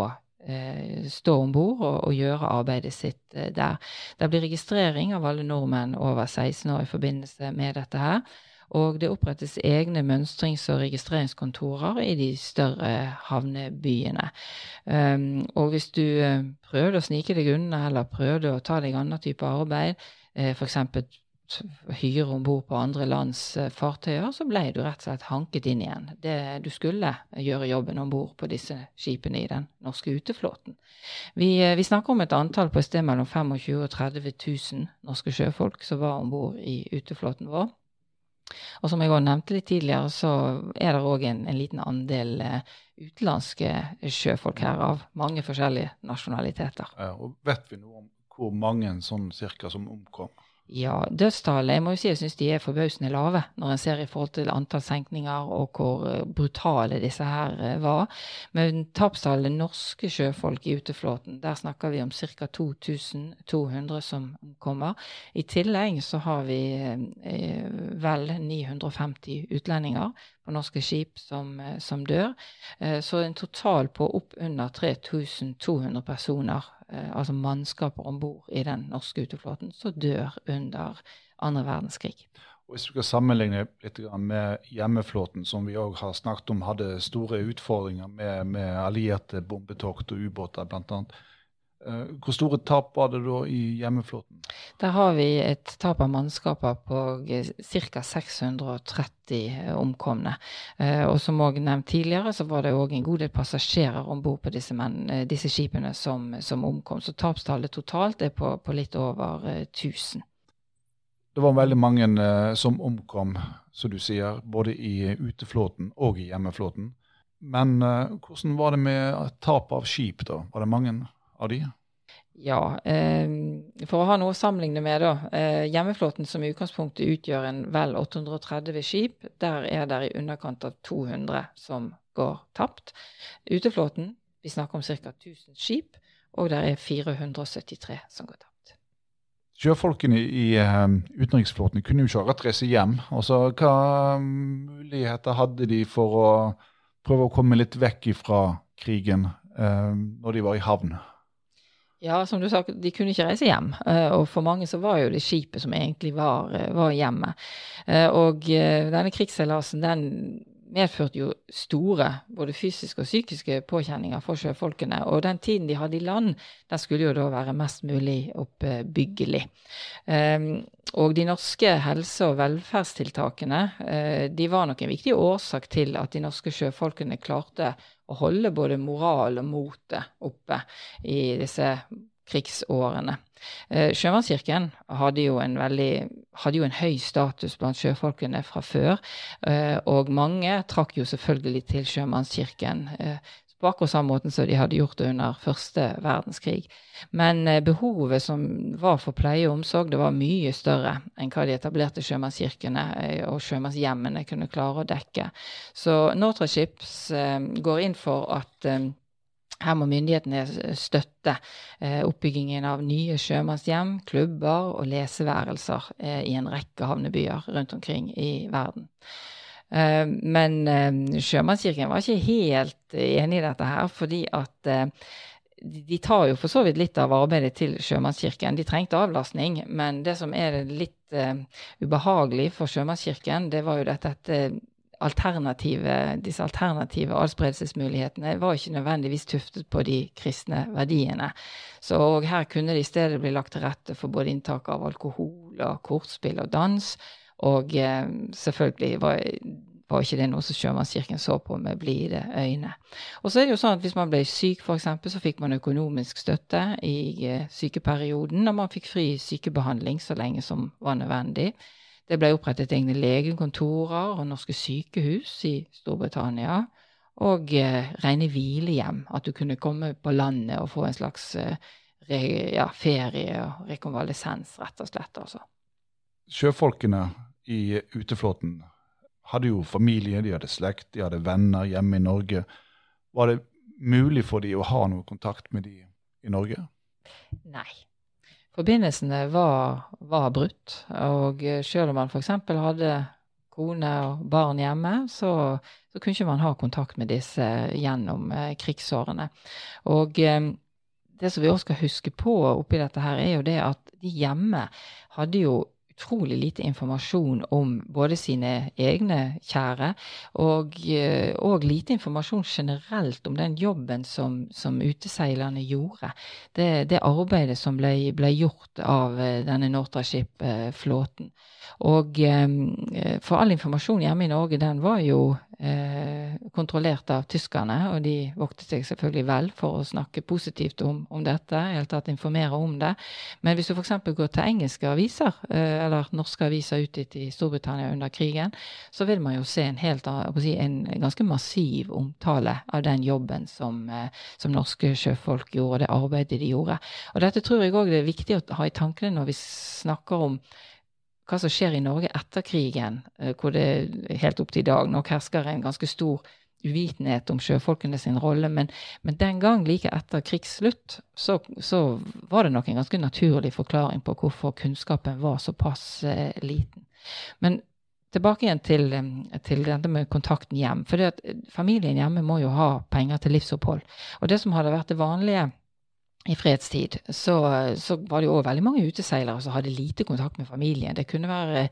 eh, stå om bord og, og, gjøre arbeidet sitt der. Det blir registrering av alle nordmenn over 16 år i forbindelse med dette her. Og det opprettes egne mønstrings- og registreringskontorer i de større havnebyene. Um, og hvis du uh, prøvde å snike deg unna, eller prøvde å ta deg annen type arbeid, uh, f.eks. hyre om bord på andre lands uh, fartøyer, så ble du rett og slett hanket inn igjen. Det, du skulle gjøre jobben om bord på disse skipene i den norske uteflåten. Vi, uh, vi, snakker om et antall på et sted mellom 25 og 30 000 norske sjøfolk som var om bord i uteflåten vår. Og som jeg også nevnte litt tidligere, så er det òg en, en, liten andel uh, utenlandske sjøfolk her av mange forskjellige nasjonaliteter. Ja, og Vet vi noe om hvor mange sånn cirka som omkom? Ja, dødstallet jeg må jo si jeg syns de er forbausende lave når en ser i forhold til antall senkninger og hvor eh, brutale disse her eh, var. Men tapstallet norske sjøfolk i uteflåten, der snakker vi om ca. 2200 som kommer. I tillegg så har vi eh, vel 950 utlendinger på norske skip som, som dør. Så en total på opp under 3200 personer altså mannskaper om bord i den norske uteflåten, som dør under andre verdenskrig. Og Hvis du skal sammenligne litt med hjemmeflåten, som vi òg har snakket om hadde store utfordringer med, med allierte bombetokt og ubåter bl.a. Eh, hvor store tap var det da i hjemmeflåten? Der har vi et tap av mannskaper på ca. 630 omkomne. Eh, og som òg nevnt tidligere, så var det òg en god del passasjerer om bord på disse, menn, eh, disse, skipene som, som, omkom. Så tapstallet totalt er på, på litt over 1000. Det var veldig mange som omkom, som du sier, både i uteflåten og i hjemmeflåten. Men hvordan var det med tap av skip, da? Var det mange? Av de? Ja, eh, for å ha noe å sammenligne med, da. Eh, hjemmeflåten som i utgangspunktet utgjør en vel 830 skip, der er det i underkant av 200 som går tapt. Uteflåten, vi snakker om ca. 1000 skip, og der er 473 som går tapt. Sjøfolkene i um, utenriksflåten kunne jo ikke akkurat reise hjem. Altså, hva muligheter hadde de for å prøve å komme litt vekk fra krigen eh, når de var i havn? Ja, som du sa, de kunne ikke reise hjem. Eh, og for mange så var jo det skipet som egentlig var, eh, var hjemme. Eh, og denne krigsseilasen, den medførte jo store både fysiske og psykiske påkjenninger for sjøfolkene. Og den tiden de hadde i land, den skulle jo da være mest mulig oppbyggelig. Og de norske helse- og velferdstiltakene de var nok en viktig årsak til at de norske sjøfolkene klarte å holde både moral og motet oppe i disse krigsårene. Eh, sjømannskirken hadde jo, en veldig, hadde jo en høy status blant sjøfolkene fra før, eh, og mange trakk jo selvfølgelig til sjømannskirken eh, på akkurat samme måten som de hadde gjort det under første verdenskrig. Men eh, behovet som var for pleie og omsorg, det var mye større enn hva de etablerte sjømannskirkene eh, og sjømannshjemmene kunne klare å dekke. Så Nortraships eh, går inn for at her må myndighetene støtte oppbyggingen av nye sjømannshjem, klubber og leseværelser i en rekke havnebyer rundt omkring i verden. Eh, men eh, Sjømannskirken var ikke helt enig i dette her, fordi at eh, de tar jo for så vidt litt av arbeidet til Sjømannskirken. De trengte avlastning, men det som er litt ubehagelig for Sjømannskirken, det var jo dette at alternative, disse alternative adspredelsesmulighetene var ikke nødvendigvis tuftet på de kristne verdiene. Så her kunne det i stedet bli lagt til rette for både inntak av alkohol og kortspill og dans. Og eh, selvfølgelig var, var, ikke det noe som Sjømannskirken så på med blide øyne. Og så er det jo sånn at hvis man ble syk, f.eks., så fikk man økonomisk støtte i eh, sykeperioden, og man fikk fri sykebehandling så lenge som var nødvendig. Det ble opprettet egne legekontorer og norske sykehus i Storbritannia. Og eh, rene hvilehjem. At du kunne komme på landet og få en slags eh, re, ja, ferie og rekonvalesens, rett og slett. altså. Sjøfolkene i uteflåten hadde jo familie, de hadde slekt, de hadde venner hjemme i Norge. Var det mulig for de å ha noe kontakt med de i Norge? Nei. Forbindelsene var, var brutt. Og selv om man f.eks. hadde kone og barn hjemme, så, så, kunne ikke man ha kontakt med disse gjennom eh, krigsårene. Og eh, det som vi også skal huske på oppi dette her, er jo det at de hjemme hadde jo utrolig lite informasjon om både sine egne kjære, og, eh, og lite informasjon generelt om den jobben som, som uteseilerne gjorde. Det, det, arbeidet som ble, ble gjort av eh, denne Nortraship-flåten. Og eh, for all informasjon hjemme i Norge, den var jo kontrollert av tyskerne, og de voktet seg selvfølgelig vel for å snakke positivt om, om dette, i hele tatt informere om det. Men hvis du f.eks. går til engelske aviser, eh, eller norske aviser utgitt i Storbritannia under krigen, så vil man jo se en, helt, en ganske massiv omtale av den jobben som, eh, som norske sjøfolk gjorde, det arbeidet de gjorde. Og dette tror jeg òg det er viktig å ha i tankene når vi snakker om hva som skjer i Norge etter krigen, eh, hvor det helt opp til i dag nok hersker en ganske stor uvitenhet om sjøfolkene sin rolle. Men, men, den gang, like etter krigsslutt, så, så, var det nok en ganske naturlig forklaring på hvorfor kunnskapen var såpass eh, liten. Men tilbake igjen til, eh, til dette med kontakten hjem. For familien hjemme må jo ha penger til livsopphold. Og det som hadde vært det vanlige i fredstid så, så, var det jo òg veldig mange uteseilere som hadde lite kontakt med familien. Det kunne være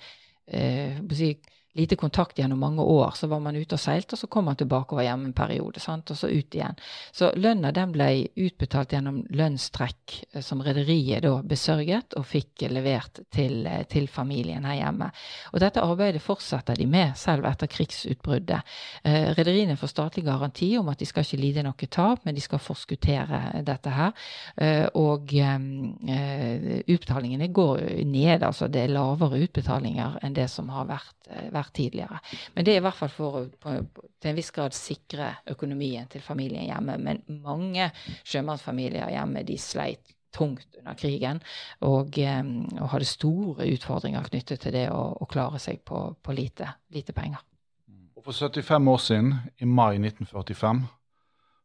eh, si, lite kontakt gjennom mange år. Så var man ute og seilte, og så kom man tilbake og var hjemme en periode. Sant? Og så ut igjen. Så lønna den ble utbetalt gjennom lønnstrekk eh, som rederiet da besørget og fikk levert til, eh, til, familien her hjemme. Og dette arbeidet fortsetter de med selv etter krigsutbruddet. Eh, rederiene får statlig garanti om at de skal ikke lide noe tap, men de skal forskuttere dette her. Eh, og utbetalingene går ned, altså det er lavere utbetalinger enn det som har vært, vært vært tidligere. Men det er i hvert fall for å til en viss grad sikre økonomien til familien hjemme. Men mange sjømannsfamilier hjemme de sleit tungt under krigen og, og, hadde store utfordringer knyttet til det å, å klare seg på, på lite, lite, penger. Og For 75 år siden, i mai 1945,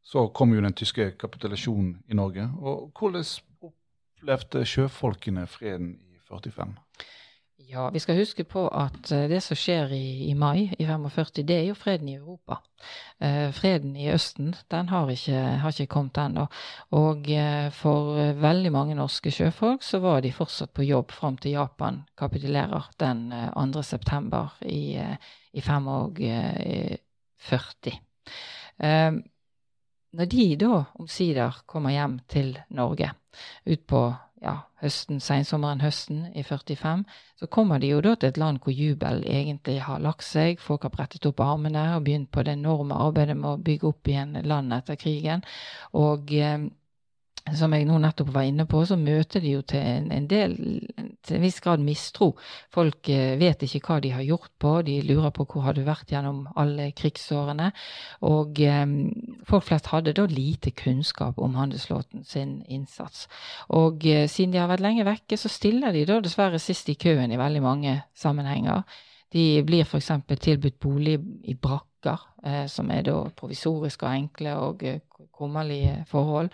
så kom jo den tyske kapitulasjonen i Norge. Og Hvordan opplevde sjøfolkene freden i 45? Ja, vi skal huske på at eh, det som skjer i, i, mai i 45, det er jo freden i Europa. Eh, freden i Østen den har ikke, har ikke kommet ennå. Og eh, for eh, veldig mange norske sjøfolk så var de fortsatt på jobb fram til Japan kapitulerer den 2. Eh, september i, eh, i 45. når de da omsider kommer hjem til Norge, ut på ja, høsten, sensommeren høsten i 45, så kommer de jo da til et land hvor jubel egentlig har lagt seg. Folk har brettet opp armene og begynt på det enorme arbeidet med å bygge opp igjen landet etter krigen. Og eh, som jeg nå nettopp var inne på, så møter de jo til en, en del til en viss grad mistro. Folk eh, vet ikke hva de har gjort på, de lurer på hvor har du vært gjennom alle krigsårene. Og eh, folk flest hadde da lite kunnskap om handelsflåten sin innsats. Og eh, siden de har vært lenge vekke, så stiller de da dessverre sist i køen i veldig mange sammenhenger. De blir f.eks. tilbudt bolig i brakker, eh, som er da provisoriske og enkle og eh, kummerlige forhold.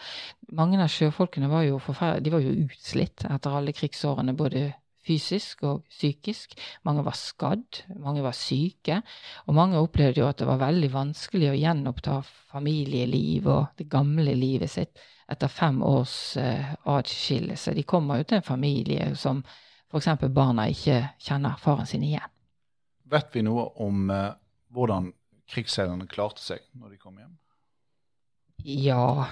Mange av sjøfolkene var jo, de var jo utslitt etter alle krigsårene, både fysisk og psykisk. Mange var skadd, mange var syke. Og mange opplevde jo at det var veldig vanskelig å gjenoppta familieliv og det gamle livet sitt etter fem års eh, adskillelse. De kommer jo til en familie som f.eks. barna ikke kjenner faren sin igjen. Vet vi noe om uh, hvordan krigsseilerne klarte seg når de kom hjem? Ja,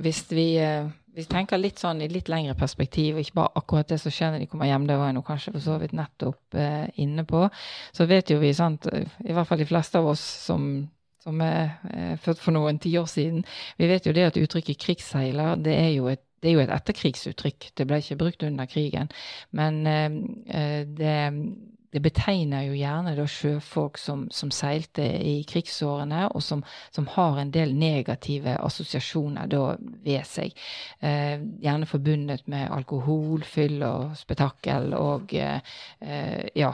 hvis vi, eh, hvis vi, tenker litt sånn i litt lengre perspektiv, ikke bare akkurat det som skjer når de kommer hjem, det var jeg nå kanskje for så vidt nettopp eh, inne på, så vet jo vi, sant, i hvert fall de fleste av oss som, som er eh, født for noen tiår siden, vi vet jo det at uttrykket krigsseiler, det er jo et er jo et etterkrigsuttrykk, det ble ikke brukt under krigen. Men eh, eh det, det betegner jo gjerne da sjøfolk som, som seilte i krigsårene, og som, som, har en del negative assosiasjoner da ved seg. Eh, gjerne forbundet med alkohol, fyll og spetakkel og eh, ja,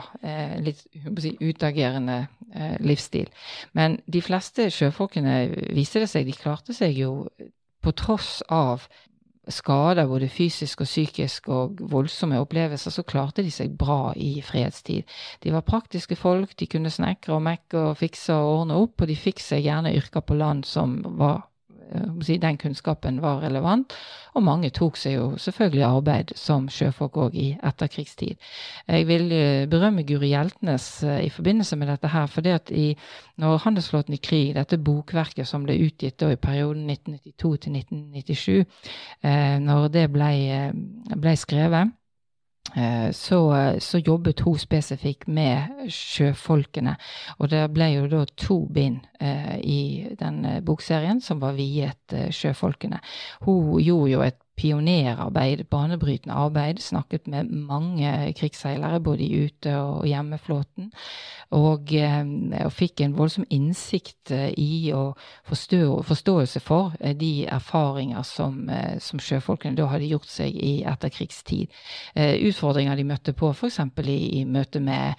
litt si, utagerende eh, livsstil. Men de fleste sjøfolkene viste det seg, de klarte seg jo på tross av skader, både fysisk og psykisk, og voldsomme opplevelser, så klarte de seg bra i fredstid. De var praktiske folk, de kunne snekre og mekke og fikse og ordne opp, og de fikk seg gjerne yrker på land som var den kunnskapen var relevant. Og mange tok seg jo selvfølgelig arbeid som sjøfolk òg i etterkrigstid. Jeg vil eh, berømme Guri Hjeltnes eh, i forbindelse med dette her. For det at når Handelsflåten i krig, dette bokverket som ble utgitt da i perioden 1992 til 1997, når det ble, ble skrevet Eh, så, så, jobbet hun spesifikt med sjøfolkene. Og det ble jo da to bind eh, i den eh, bokserien som var viet eh, sjøfolkene. Hun gjorde jo et pionerarbeid, banebrytende arbeid. Snakket med mange krigsseilere, både i ute- og hjemmeflåten. Og, eh, og fikk en voldsom innsikt eh, i og forstå, forståelse for eh, de erfaringer som, som, sjøfolkene da hadde gjort seg i etterkrigstid. Utfordringer de møtte på f.eks. I, i møte med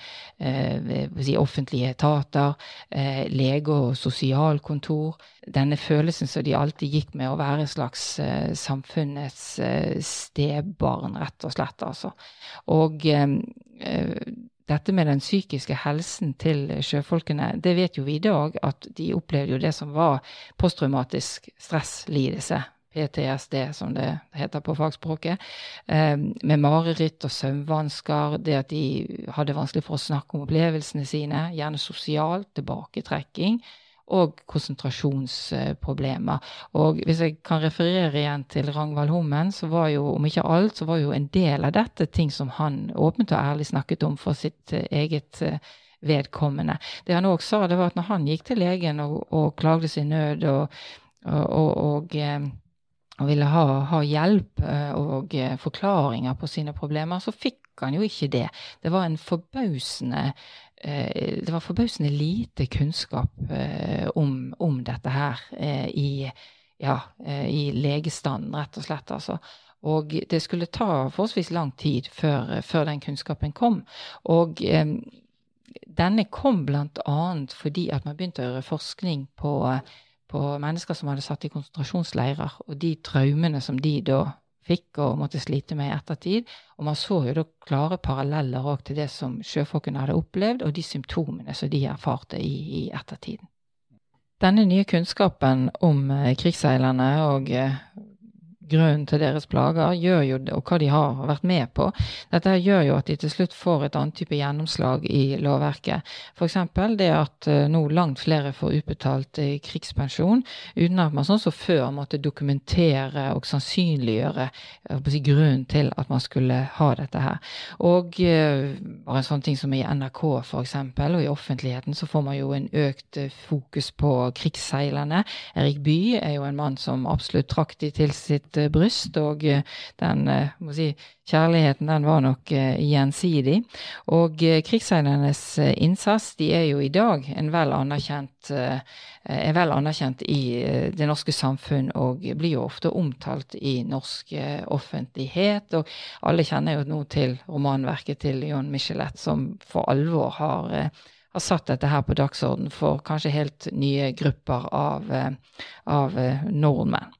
si, offentlige etater, lege- og sosialkontor denne følelsen som de alltid gikk med å være et slags uh, uh, stebarn, rett og slett, altså. Og uh, dette med den psykiske helsen til sjøfolkene, det vet jo vi i dag at de opplevde jo det som var posttraumatisk stresslidelse. PTSD, som det heter på fagspråket, med mareritt og søvnvansker, det at de hadde vanskelig for å snakke om opplevelsene sine, gjerne sosial tilbaketrekking og konsentrasjonsproblemer. Og hvis jeg kan referere igjen til Ragnvald Hummen, så var jo om ikke alt, så var jo en del av dette ting som han åpent og ærlig snakket om for sitt eh, eget eh, vedkommende. Det han òg sa, det var at når han gikk til legen og, og klagde sin nød og, og, og eh, og ville ha, ha, hjelp og forklaringer på sine problemer, så fikk han jo ikke det. Det var en forbausende Eh, det var forbausende lite kunnskap eh, om, om dette her eh, i, ja, i legestanden, rett og slett. altså. Og det skulle ta forholdsvis lang tid før, før den kunnskapen kom. Og denne kom bl.a. fordi at man begynte å gjøre forskning på, på, mennesker som hadde satt i konsentrasjonsleirer, og de traumene som de da fikk og måtte slite med i ettertid. Og man så jo da klare paralleller òg til det som sjøfolkene hadde opplevd, og de symptomene som de erfarte i, i ettertiden. Denne nye kunnskapen om eh, krigsseilerne og eh, grunnen til deres plager, gjør jo, og hva de har vært med på. Dette gjør jo at de til slutt får et annet type gjennomslag i lovverket. F.eks. det at uh, nå langt flere får utbetalt uh, krigspensjon uten at man sånn som før måtte dokumentere og sannsynliggjøre si, grunnen til at man skulle ha dette her. Og bare en sånn ting som i NRK f.eks., og i offentligheten så får man jo en økt fokus på krigsseilerne. Erik Bye er jo en mann som absolutt trakk de til sitt Eh, bryst, og eh, den eh, si, kjærligheten den var nok gjensidig. Og krigsseilernes innsats de er jo i dag en vel anerkjent, er vel anerkjent i det norske samfunn og blir jo ofte omtalt i norsk offentlighet. Og alle kjenner jo nå til romanverket til John Michelet, som for alvor har har satt dette her på dagsorden for kanskje helt nye grupper av, av nordmenn.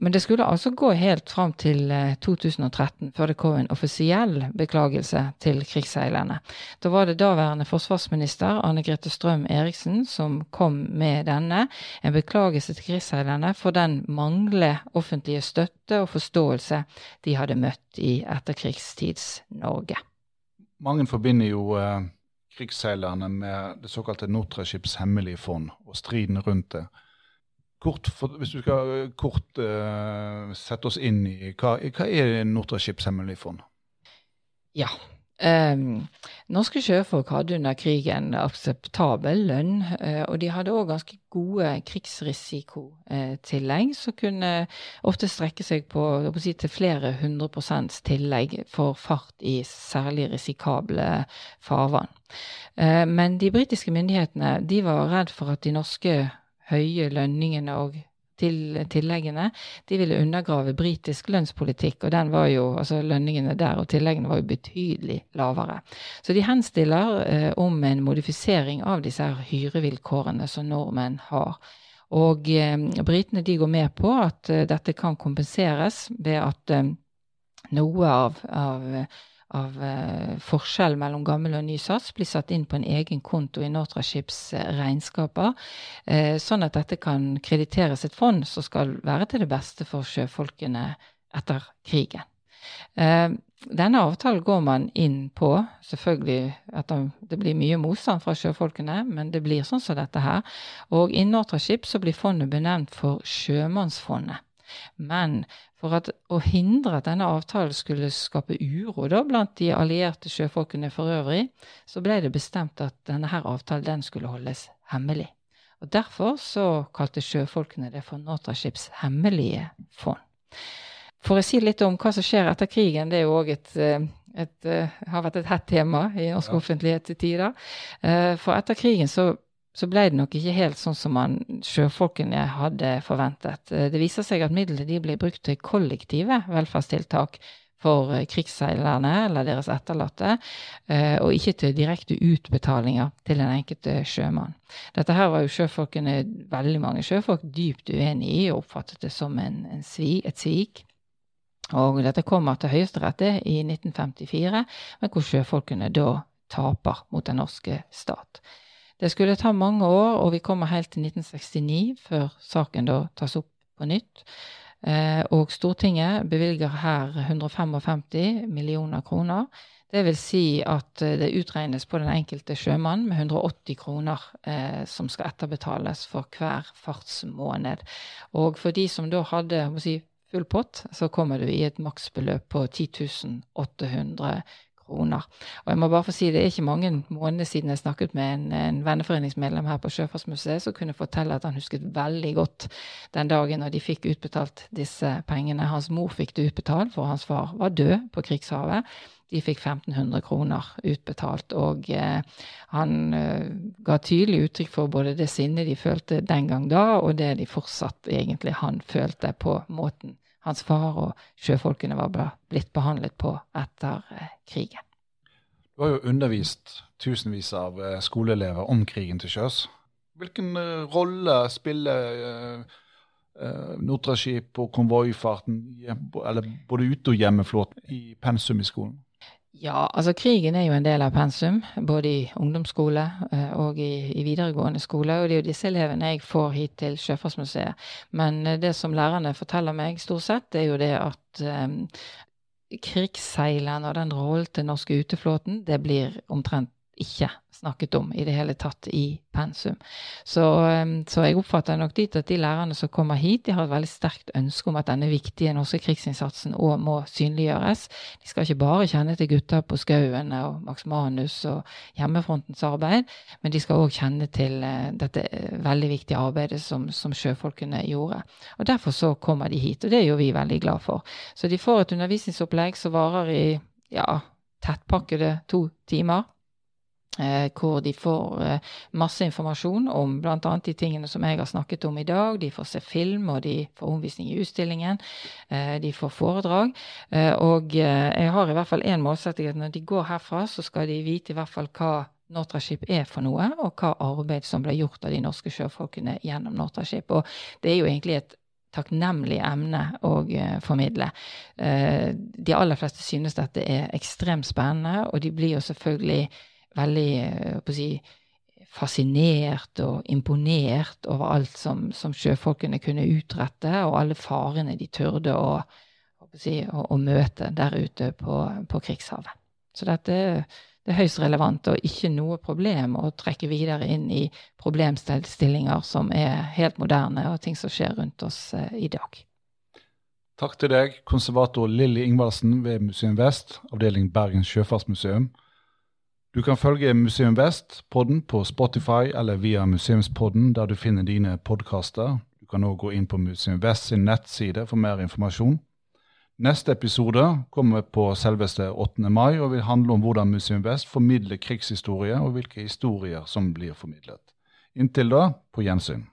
Men det skulle altså gå helt fram til 2013 eh, før det kom en offisiell beklagelse til krigsseilerne. Da var det daværende forsvarsminister Anne Grete Strøm Eriksen som kom med denne. En beklagelse til krigsseilerne for den manglende offentlige støtte og forståelse de hadde møtt i etterkrigstids-Norge. Mange forbinder jo eh, krigsseilerne med det såkalte Nortraskips hemmelige fond og striden rundt det. Kort, for, hvis du skal eh, kort uh, sette oss inn i hva, hva er Nortraships hemmelige fond? Ja. Um, norske sjøfolk hadde under krigen akseptabel lønn, uh, og de hadde òg ganske gode krigsrisikotillegg, uh, som kunne ofte strekke seg på si, til flere hundre prosents tillegg for fart i særlig risikable farvann. Uh, men de britiske myndighetene de var redd for at de norske høye lønningene og til tilleggene, de ville undergrave britisk lønnspolitikk, og den var jo, altså lønningene der og tilleggene var jo betydelig lavere. Så de henstiller eh, om en modifisering av disse her hyrevilkårene som nordmenn har. Og eh, britene de går med på at eh, dette kan kompenseres ved at eh, noe av, av av eh, forskjell mellom gammel og ny sats blir satt inn på en egen konto i Nortraships eh, regnskaper, eh, sånn at dette kan krediteres et fond som skal være til det beste for sjøfolkene etter krigen. Eh, denne avtalen går man inn på, selvfølgelig at det blir mye motstand fra sjøfolkene, men det blir sånn som dette her. Og i Nortraship så blir fondet benevnt for Sjømannsfondet. Men for at, å hindre at denne avtalen skulle skape uro da, blant de allierte sjøfolkene for øvrig, så ble det bestemt at denne her avtalen den skulle holdes hemmelig. Og Derfor så kalte sjøfolkene det for Nortraships hemmelige fond. For å si litt om hva som skjer etter krigen, det er jo òg et, eh, et, eh, har vært et hett tema i norsk ja. offentlighet til tider. Eh, for etter krigen så så ble det nok ikke helt sånn som man, sjøfolkene hadde forventet. Eh, det viser seg at midlene ble brukt til kollektive velferdstiltak for eh, krigsseilerne eller deres etterlatte, eh, og ikke til direkte utbetalinger til den enkelte sjømann. Dette her var jo sjøfolkene, veldig mange sjøfolk dypt uenig i og oppfattet det som en, en svi, et svik. Og dette kommer til Høyesterett i 1954, men hvor sjøfolkene da taper mot den norske stat. Det skulle ta mange år, og vi kommer helt til 1969 før saken da tas opp på nytt. Eh, og Stortinget bevilger her 155 millioner kroner. Det vil si at eh, det utregnes på den enkelte sjømann med 180 kroner eh, som skal etterbetales for hver fartsmåned. Og for de som da hadde si, full pott, så kommer du i et maksbeløp på 10 800 kroner. Og jeg må bare få si, Det er ikke mange måneder siden jeg snakket med en, en venneforeningsmedlem her på Sjøfartsmuseet som kunne fortelle at han husket veldig godt den dagen når de fikk utbetalt disse pengene. Hans mor fikk det utbetalt, for hans far var død på krigshavet. De fikk 1500 kroner utbetalt, og eh, han eh, ga tydelig uttrykk for både det sinnet de følte den gang da, og det de fortsatt egentlig han følte på måten hans far og sjøfolkene var blitt behandlet på etter eh, krigen. Du har jo undervist tusenvis av eh, skoleelever om krigen til sjøs. Hvilken eh, rolle spiller Nortraship og konvoifarten, både ute- og hjemmeflåten, i pensum i skolen? Ja, altså krigen er jo en del av pensum, både i ungdomsskole eh, og i, i, videregående skole. Og det er jo disse elevene jeg får hit til Sjøfartsmuseet. Men eh, det som lærerne forteller meg stort sett, er jo det at um, krigsseileren og den rollen til norske uteflåten, det blir omtrent ikke snakket om i det hele tatt i pensum. Så, så, jeg oppfatter nok dit at de lærerne som kommer hit, de har et veldig sterkt ønske om at denne viktige norske krigsinnsatsen òg må synliggjøres. De skal ikke bare kjenne til gutta på Skauen og Max Manus og hjemmefrontens arbeid, men de skal òg kjenne til eh, dette eh, veldig viktige arbeidet som, som, sjøfolkene gjorde. Og Derfor så kommer de hit, og det er jo vi veldig glad for. Så de får et undervisningsopplegg som varer i ja, tettpakkede to timer. Eh, hvor de får eh, masse informasjon om bl.a. de tingene som jeg har snakket om i dag. De får se film, og de får omvisning i utstillingen. Eh, de får foredrag. Og jeg har i hvert fall én målsetting at når de går herfra, så skal de vite i hvert fall hva Nortraship er for noe, og hva arbeid som ble gjort av de norske sjøfolkene gjennom Nortraship. Og det er jo egentlig et takknemlig emne å formidle. de aller fleste synes dette er ekstremt spennende, og de blir jo selvfølgelig veldig på å si, fascinert og imponert over alt som, som, sjøfolkene kunne utrette, og alle farene de turde å, å, si, å, å møte der ute på, på krigshavet. Så dette det er høyst relevant og ikke noe problem å trekke videre inn i problemstillinger som er helt moderne, og ting som skjer rundt oss eh, i dag. Takk til deg, konservator Lilly Ingvaldsen ved Museum Vest, avdeling Bergens sjøfartsmuseum. Du kan følge Museum Vest-podden på Spotify eller via Museumspodden der du finner dine podkaster. Du kan òg gå inn på Museum Vest sin nettside for mer informasjon. Neste episode kommer på selveste 8. mai og vil handle om hvordan Museum Vest formidler krigshistorie, og hvilke historier som blir formidlet. Inntil da, på gjensyn.